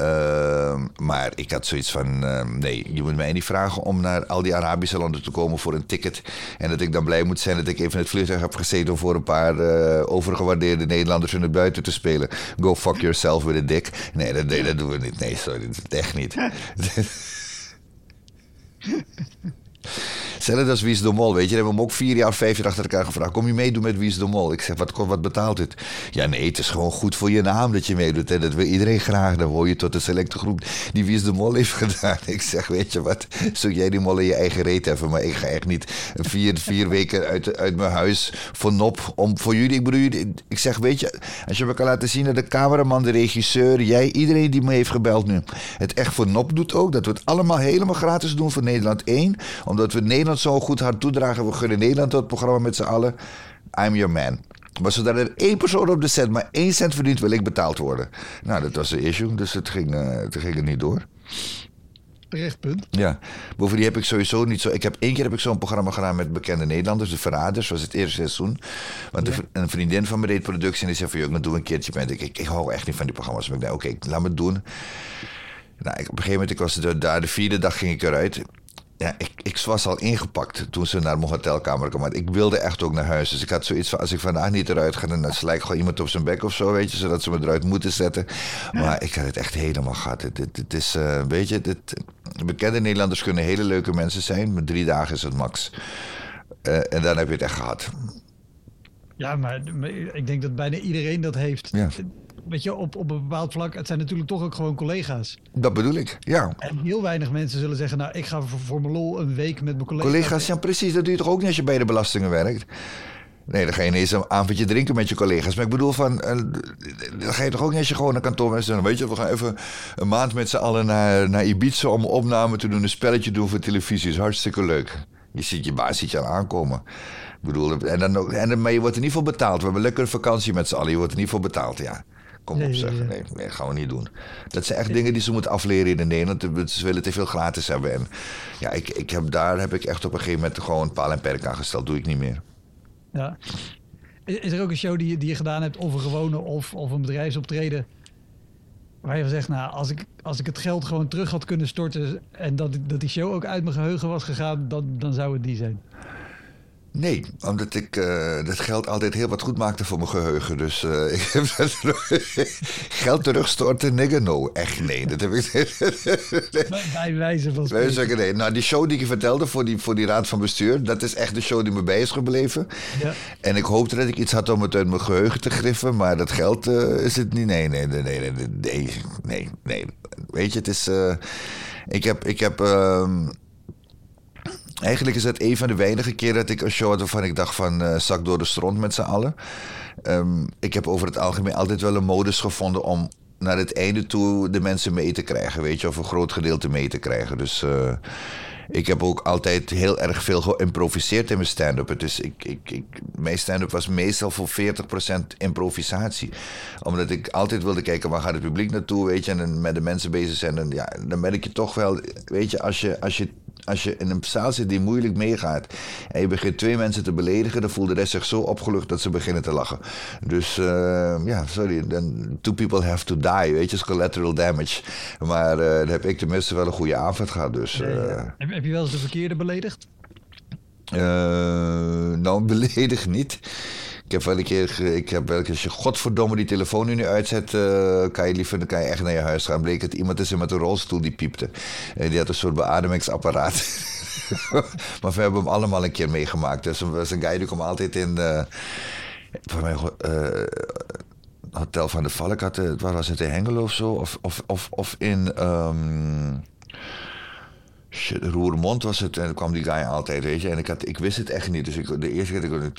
Uh, maar ik had zoiets van, uh, nee, je moet mij niet vragen om naar al die Arabische landen te komen voor een ticket. En dat ik dan blij moet zijn dat ik even het vliegtuig heb gezeten om voor een paar uh, overgewaardeerde Nederlanders in het buiten te spelen. Go fuck yourself with a dick. Nee, dat, doen we niet. Nee, sorry, dat echt niet. Hetzelfde als Wie is de Mol, weet je. Hebben hem ook vier jaar, vijf jaar achter elkaar gevraagd. Kom je meedoen met Wie is de Mol? Ik zeg, wat, wat betaalt het? Ja, nee, het is gewoon goed voor je naam dat je meedoet. En dat wil iedereen graag. Dan hoor je tot de selecte groep die Wie is de Mol heeft gedaan. Ik zeg, weet je wat, zoek jij die mol in je eigen reet even. Maar ik ga echt niet vier, vier weken uit, uit mijn huis voor nop om voor jullie. Ik bedoel, ik zeg, weet je, als je me kan laten zien dat de cameraman, de regisseur, jij, iedereen die me heeft gebeld nu, het echt voor nop doet ook. Dat we het allemaal helemaal gratis doen voor Nederland 1. Omdat we Nederland zo goed hard toedragen. We gunnen Nederland dat programma met z'n allen. I'm your man. Maar zodra er één persoon op de set maar één cent verdient, wil ik betaald worden. Nou, dat was de issue, dus het ging, uh, het ging er niet door. Terecht punt. Ja, bovendien heb ik sowieso niet zo. Ik heb één keer heb ik zo'n programma gedaan met bekende Nederlanders, de Verraders, was het eerste seizoen. Want een vriendin van me deed productie en die zei van, joh, ik doe een keertje. Ik, ik, ik hou echt niet van die programma's. Maar ik dacht, oké, laat me het doen. Nou, ik, op een gegeven moment, ik was daar de vierde dag ging ik eruit ja, ik, ik was al ingepakt toen ze naar mijn hotelkamer kwamen. Ik wilde echt ook naar huis. Dus ik had zoiets van, als ik vandaag niet eruit ga... dan slijk gewoon iemand op zijn bek of zo, weet je... zodat ze me eruit moeten zetten. Maar ik had het echt helemaal gehad. Het, het, is, uh, weet je... Dit, bekende Nederlanders kunnen hele leuke mensen zijn... maar drie dagen is het max. Uh, en dan heb je het echt gehad. Ja, maar, maar, ik denk dat bijna iedereen dat heeft. Ja weet je, op, op een bepaald vlak, het zijn natuurlijk toch ook gewoon collega's. Dat bedoel ik, ja. En heel weinig mensen zullen zeggen, nou, ik ga voor, voor mijn lol een week met mijn collega's. Collega's, ja precies, dat doe je toch ook niet als je bij de belastingen werkt? Nee, dan ga je ineens een avondje drinken met je collega's. Maar ik bedoel, van, uh, dan ga je toch ook niet als je gewoon een kantoor bent. Dan weet je, we gaan even een maand met z'n allen naar, naar Ibiza om opname te doen. Een spelletje doen voor televisie. is hartstikke leuk. Je ziet je baas ziet je aan aankomen. Ik bedoel, en dan, en maar je wordt er niet voor betaald. We hebben lekker vakantie met z'n allen. Je wordt er niet voor betaald, ja. Kom op zeg. Nee, nee, gaan we niet doen. Dat zijn echt dingen die ze moeten afleren in Nederland. Ze willen te veel gratis hebben. En ja, ik, ik heb, daar heb ik echt op een gegeven moment gewoon paal en perk aangesteld. Doe ik niet meer. Ja. Is er ook een show die, die je gedaan hebt, of een gewone of, of een bedrijfsoptreden, waar je zegt, nou, als ik, als ik het geld gewoon terug had kunnen storten en dat, dat die show ook uit mijn geheugen was gegaan, dan, dan zou het die zijn? Nee, omdat ik uh, dat geld altijd heel wat goed maakte voor mijn geheugen. Dus uh, ik heb geld terugstorten, nigga, no. Echt nee, dat heb ik Bij wijze van spreken. nee. Nou, die show die ik vertelde voor die, voor die raad van bestuur... dat is echt de show die me bij is gebleven. Ja. En ik hoopte dat ik iets had om het uit mijn geheugen te griffen... maar dat geld uh, is het niet. Nee, nee, nee, nee, nee, nee, nee. Weet je, het is... Ik heb. Ik heb ehm, eigenlijk is het een van de weinige keren dat ik een show had waarvan ik dacht van uh, zak door de stront met z'n allen. Um, ik heb over het algemeen altijd wel een modus gevonden om naar het einde toe de mensen mee te krijgen. Weet je, of een groot gedeelte mee te krijgen. Dus uh, ik heb ook altijd heel erg veel geïmproviseerd in mijn stand-up. Is, ik, ik, ik, mijn stand-up was meestal voor 40% improvisatie. Omdat ik altijd wilde kijken waar gaat het publiek naartoe, weet je. En met de mensen bezig zijn. En ja, dan merk je toch wel, weet je, als je, als je als je in een zaal zit die moeilijk meegaat en je begint twee mensen te beledigen, dan voelt de rest zich zo opgelucht dat ze beginnen te lachen. Dus uh, ja, sorry, then two people have to die, weet je, is collateral damage. Maar uh, dan heb ik tenminste wel een goede avond gehad. Dus, uh, heb, heb, je wel eens de verkeerde beledigd? nou, beledigd niet. Ik heb wel een keer, ik heb wel als je godverdomme die telefoon nu uitzet, uh, kan je liever, dan kan je echt naar je huis gaan. Bleek het iemand is er met een rolstoel die piepte. En die had een soort beademingsapparaat. maar we hebben hem allemaal een keer meegemaakt. Dus een, een guy die komt altijd in, uh, voor mij, uh, Hotel van de Valk had, waar was het in Hengelo of zo? Of, of, of, of in... Um, Shit, Roermond was het en dan kwam die guy altijd, weet je. En ik, had, ik wist het echt niet. Dus ik, de eerste keer dat ik...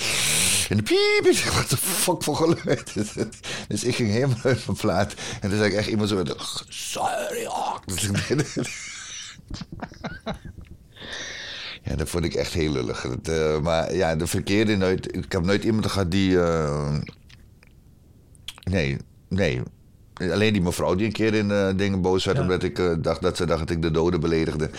En de piep, ik wat de fuck voor geluid Dus ik ging helemaal uit mijn plaat. En toen zei ik echt iemand zo... Sorry, Ja, dat vond ik echt heel lullig. Uh, maar ja, de verkeerde nooit... Ik heb nooit iemand gehad die... Uh, nee, nee. Alleen die mevrouw die een keer in uh, dingen boos werd... Ja. omdat ik uh, dacht dat ze dacht dat ik de doden beledigde...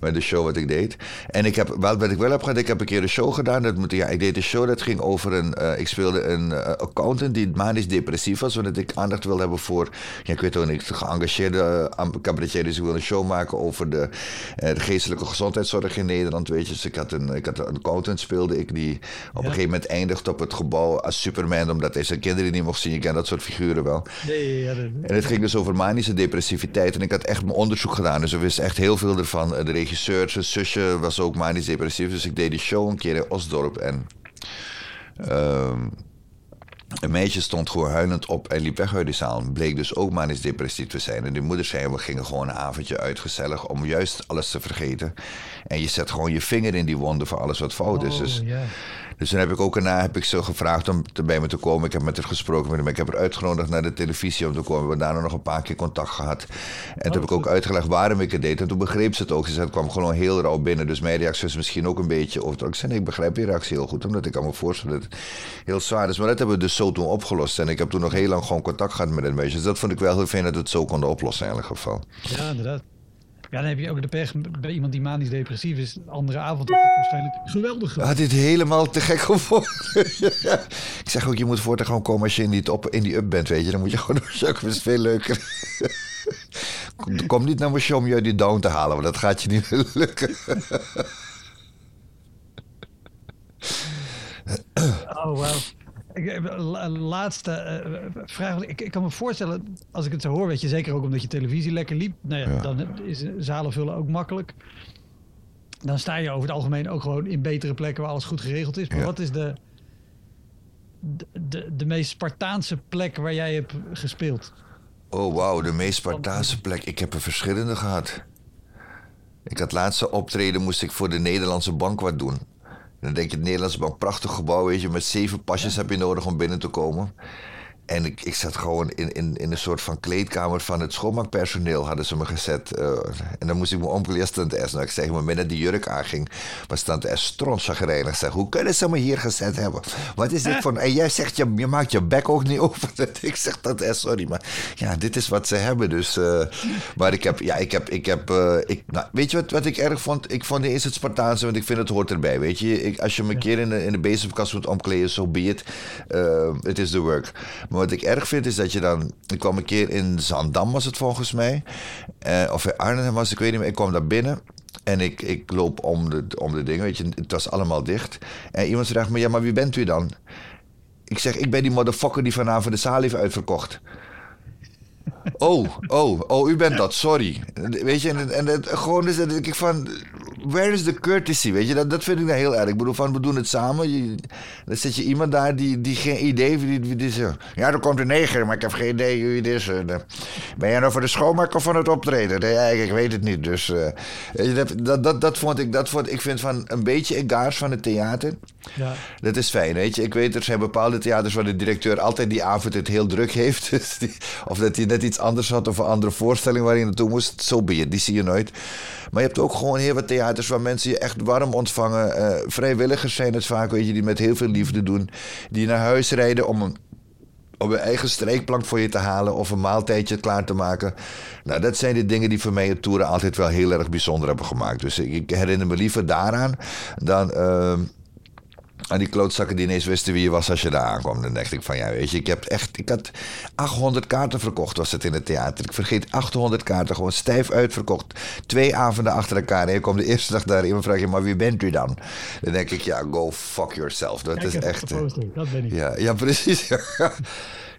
bij de show wat ik deed. En ik heb, wel, wat ik wel heb gehad... ik heb een keer een show gedaan. Dat moet, ja, ik deed een show dat ging over een... Uh, ik speelde een accountant die manisch depressief was... omdat ik aandacht wilde hebben voor... Ja, ik weet wel niet, geëngageerde cabaretier... dus ik wilde een show maken over de, de, geestelijke gezondheidszorg in Nederland. Weet je. Dus ik had een, ik had een accountant speelde ik... die op ja. een gegeven moment eindigt op het gebouw als Superman... omdat hij zijn kinderen niet mocht zien. Je kent dat soort figuren wel. Nee, ja, en het ging dus over manische depressiviteit. En ik had echt mijn onderzoek gedaan. Dus we wisten echt heel veel ervan. De regisseur, zijn zusje was ook manisch depressief. Dus ik deed die show een keer in Osdorp. En um, een meisje stond gewoon huilend op en liep weg uit de zaal. Bleek dus ook manisch depressief te zijn. En die moeder zei, we gingen gewoon een avondje uit gezellig om juist alles te vergeten. En je zet gewoon je vinger in die wonden voor alles wat fout is. Oh, Dus. Dus toen heb ik ook daarna heb ik ze gevraagd om te, bij me te komen. Ik heb met haar gesproken met hem. Ik heb haar uitgenodigd naar de televisie om te komen. We hebben daarna nog een paar keer contact gehad. En toen heb ik ook uitgelegd waarom ik het deed. En toen begreep ze het ook. Ze zei, het kwam gewoon heel rauw binnen. Dus mijn reactie is misschien ook een beetje over. Ik zei, nee, ik begrijp die reactie heel goed. Omdat ik kan me voorstellen dat het heel zwaar is. Maar dat hebben we dus zo toen opgelost. En ik heb toen nog heel lang gewoon contact gehad met een meisje. Dus dat vond ik wel heel fijn dat we het zo konden oplossen in elk geval. Ja, inderdaad. Ja, dan heb je ook de pech bij iemand die manisch depressief is. Andere avond is het waarschijnlijk geweldig. Had dit helemaal te gek gevonden. ja. Ik zeg ook, je moet voortaan gewoon komen als je in die, op, in die up bent, weet je. Dan moet je gewoon Dat is veel leuker. Kom niet naar mijn show om je die down te halen, want dat gaat je niet lukken. oh, wow. Ik, laatste uh, vraag. Ik, ik, kan me voorstellen, als ik het zo hoor, weet je zeker ook omdat je televisie lekker liep. Nou ja, ja. Dan is zalen vullen ook makkelijk. Dan sta je over het algemeen ook gewoon in betere plekken waar alles goed geregeld is. Maar ja. wat is de, de, de, de, meest Spartaanse plek waar jij hebt gespeeld? Oh, wauw, de meest Spartaanse plek. Ik heb er verschillende gehad. Ik had laatste optreden, moest ik voor de Nederlandse bank wat doen. Dan denk je, het Nederlandse bank, prachtig gebouw, weet je, met zeven pasjes heb je nodig om binnen te komen. En ik, ik zat gewoon in, in, in een soort van kleedkamer van het schoonmaakpersoneel, hadden ze me gezet. Uh, en dan moest ik me omkleden als tante S. Nou, ik zeg, maar binnen die jurk aanging, was tante S strontchagrijnig. Zeg, hoe kunnen ze me hier gezet hebben? Wat is dit voor... En jij zegt, je, je maakt je bek ook niet open. ik zeg, tante S, sorry, maar ja, dit is wat ze hebben. Dus, uh, maar ik heb, ja, ik heb, ik heb, uh, ik, nou, weet je wat, wat ik erg vond? Ik vond eerst het Spartaanse, want ik vind het hoort erbij, weet je. Ik, als je me een keer in de, in de bezemkast moet omkleden, zo so be it. Het is the work. Maar wat ik erg vind is dat je dan. Ik kwam een keer in Zandam, was het volgens mij. Uh, of in Arnhem was, ik weet niet meer. Ik kwam daar binnen. En ik, ik loop om de, om de dingen, weet je. Het was allemaal dicht. En iemand vraagt me: Ja, maar wie bent u dan? Ik zeg: Ik ben die motherfucker die vanavond de zaal heeft uitverkocht. Oh, oh, oh, u bent dat, sorry. Weet je, en, en het, gewoon is dat ik van. Where is the courtesy? Weet je, dat, dat vind ik nou heel erg. Ik bedoel, van we doen het samen. Je, dan zit je iemand daar die, die geen idee heeft. Die, die, ja, er komt een neger, maar ik heb geen idee wie het is. Eh, ben jij nou voor de schoonmaak of van het optreden? Nee, eigenlijk, ik weet het niet. Dus eh, dat, dat, dat, dat vond ik, dat vond ik vind van een beetje egaars van het theater. Ja. Dat is fijn, weet je. Ik weet, er zijn bepaalde theaters waar de directeur altijd die avond het heel druk heeft. Dus die- of dat hij net iets anders had of een andere voorstelling waar hij naartoe moest. Zo ben je, die zie je nooit. Maar je hebt ook gewoon heel wat theaters waar mensen je echt warm ontvangen. Eh, vrijwilligers zijn het vaak, weet je, die met heel veel liefde doen. Die naar huis rijden om een om een eigen streekplank voor je te halen of een maaltijdje klaar te maken. Nou, dat zijn de dingen die voor mij het toeren altijd wel heel erg bijzonder hebben gemaakt. Dus ik, ik herinner me liever daaraan dan ehm, aan die klootzakken die ineens wisten wie je was als je daar aankwam. Dan dacht ik van ja, weet je, ik heb echt, ik had 800 kaarten verkocht was het in het theater. Ik vergeet 800 kaarten, gewoon stijf uitverkocht. Twee avonden achter elkaar en je komt de eerste dag daarin en vraag je, maar wie bent u dan? Dan denk ik, ja, go fuck yourself. Dat is echt... eh, dat ben ik. ja, ja precies.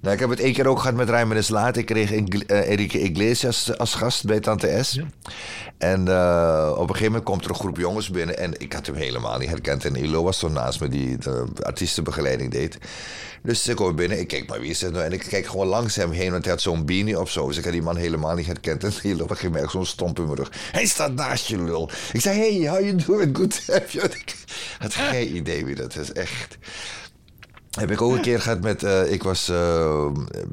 nou, ik heb het één keer ook gehad met Rijmen is Laat. Ik kreeg Ing- eh, Enrique Iglesias als gast bij Tante S. Ja. En eh, op een gegeven moment komt er een groep jongens binnen. En ik had hem helemaal niet herkend. En Ilo was zo naast me die de artiestenbegeleiding deed. Dus ze komen binnen. Ik kijk, maar wie is het nou? En ik kijk gewoon langs hem heen. Want hij had zo'n beanie of zo. Dus ik had die man helemaal niet herkend. En Ilo ging mij echt zo'n stomp in mijn rug. Hij staat naast je lul. Ik zei, hey, how you doing? Good to have you. Ik had geen idee wie dat is. Echt. Heb ik ook een keer gehad met. eh, ik was. eh,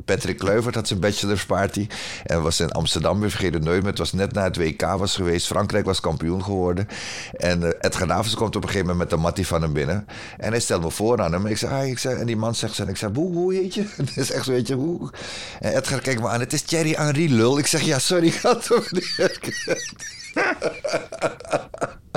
Patrick Kluivert had zijn bachelorsparty. En was in Amsterdam, we vergeten nooit. Maar het was net na het WK was geweest. Frankrijk was kampioen geworden. En uh, Edgar komt op een gegeven moment met de mattie van hem binnen. En hij stelt me voor aan hem. Ik zei, ah, ik zei en die man zegt. En ik zei, hoe, hoe heet je? Het is echt zo, weet je, hoe? En Edgar kijkt me aan. Het is Thierry Henry lul. Ik zeg, ja, sorry, had hem niet.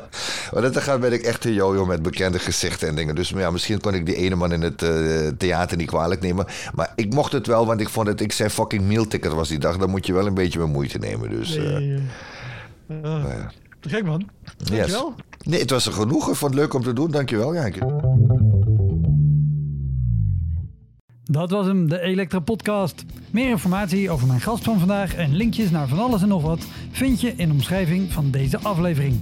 Maar dat gaat ben ik echt een jojo met bekende gezichten en dingen. Dus ja, misschien kon ik die ene man in het uh, theater niet kwalijk nemen. Maar ik mocht het wel, want ik vond het... Ik zei fucking mealticket was die dag. Dan moet je wel een beetje mijn moeite nemen. Dus, uh, Nee, uh, gek man. Dankjewel. Yes. Nee, het was er genoeg. Ik vond het leuk om te doen. Dankjewel, Janke. Dat was hem, de Elektra Podcast. Meer informatie over mijn gast van vandaag en linkjes naar van alles en nog wat vind je in de omschrijving van deze aflevering.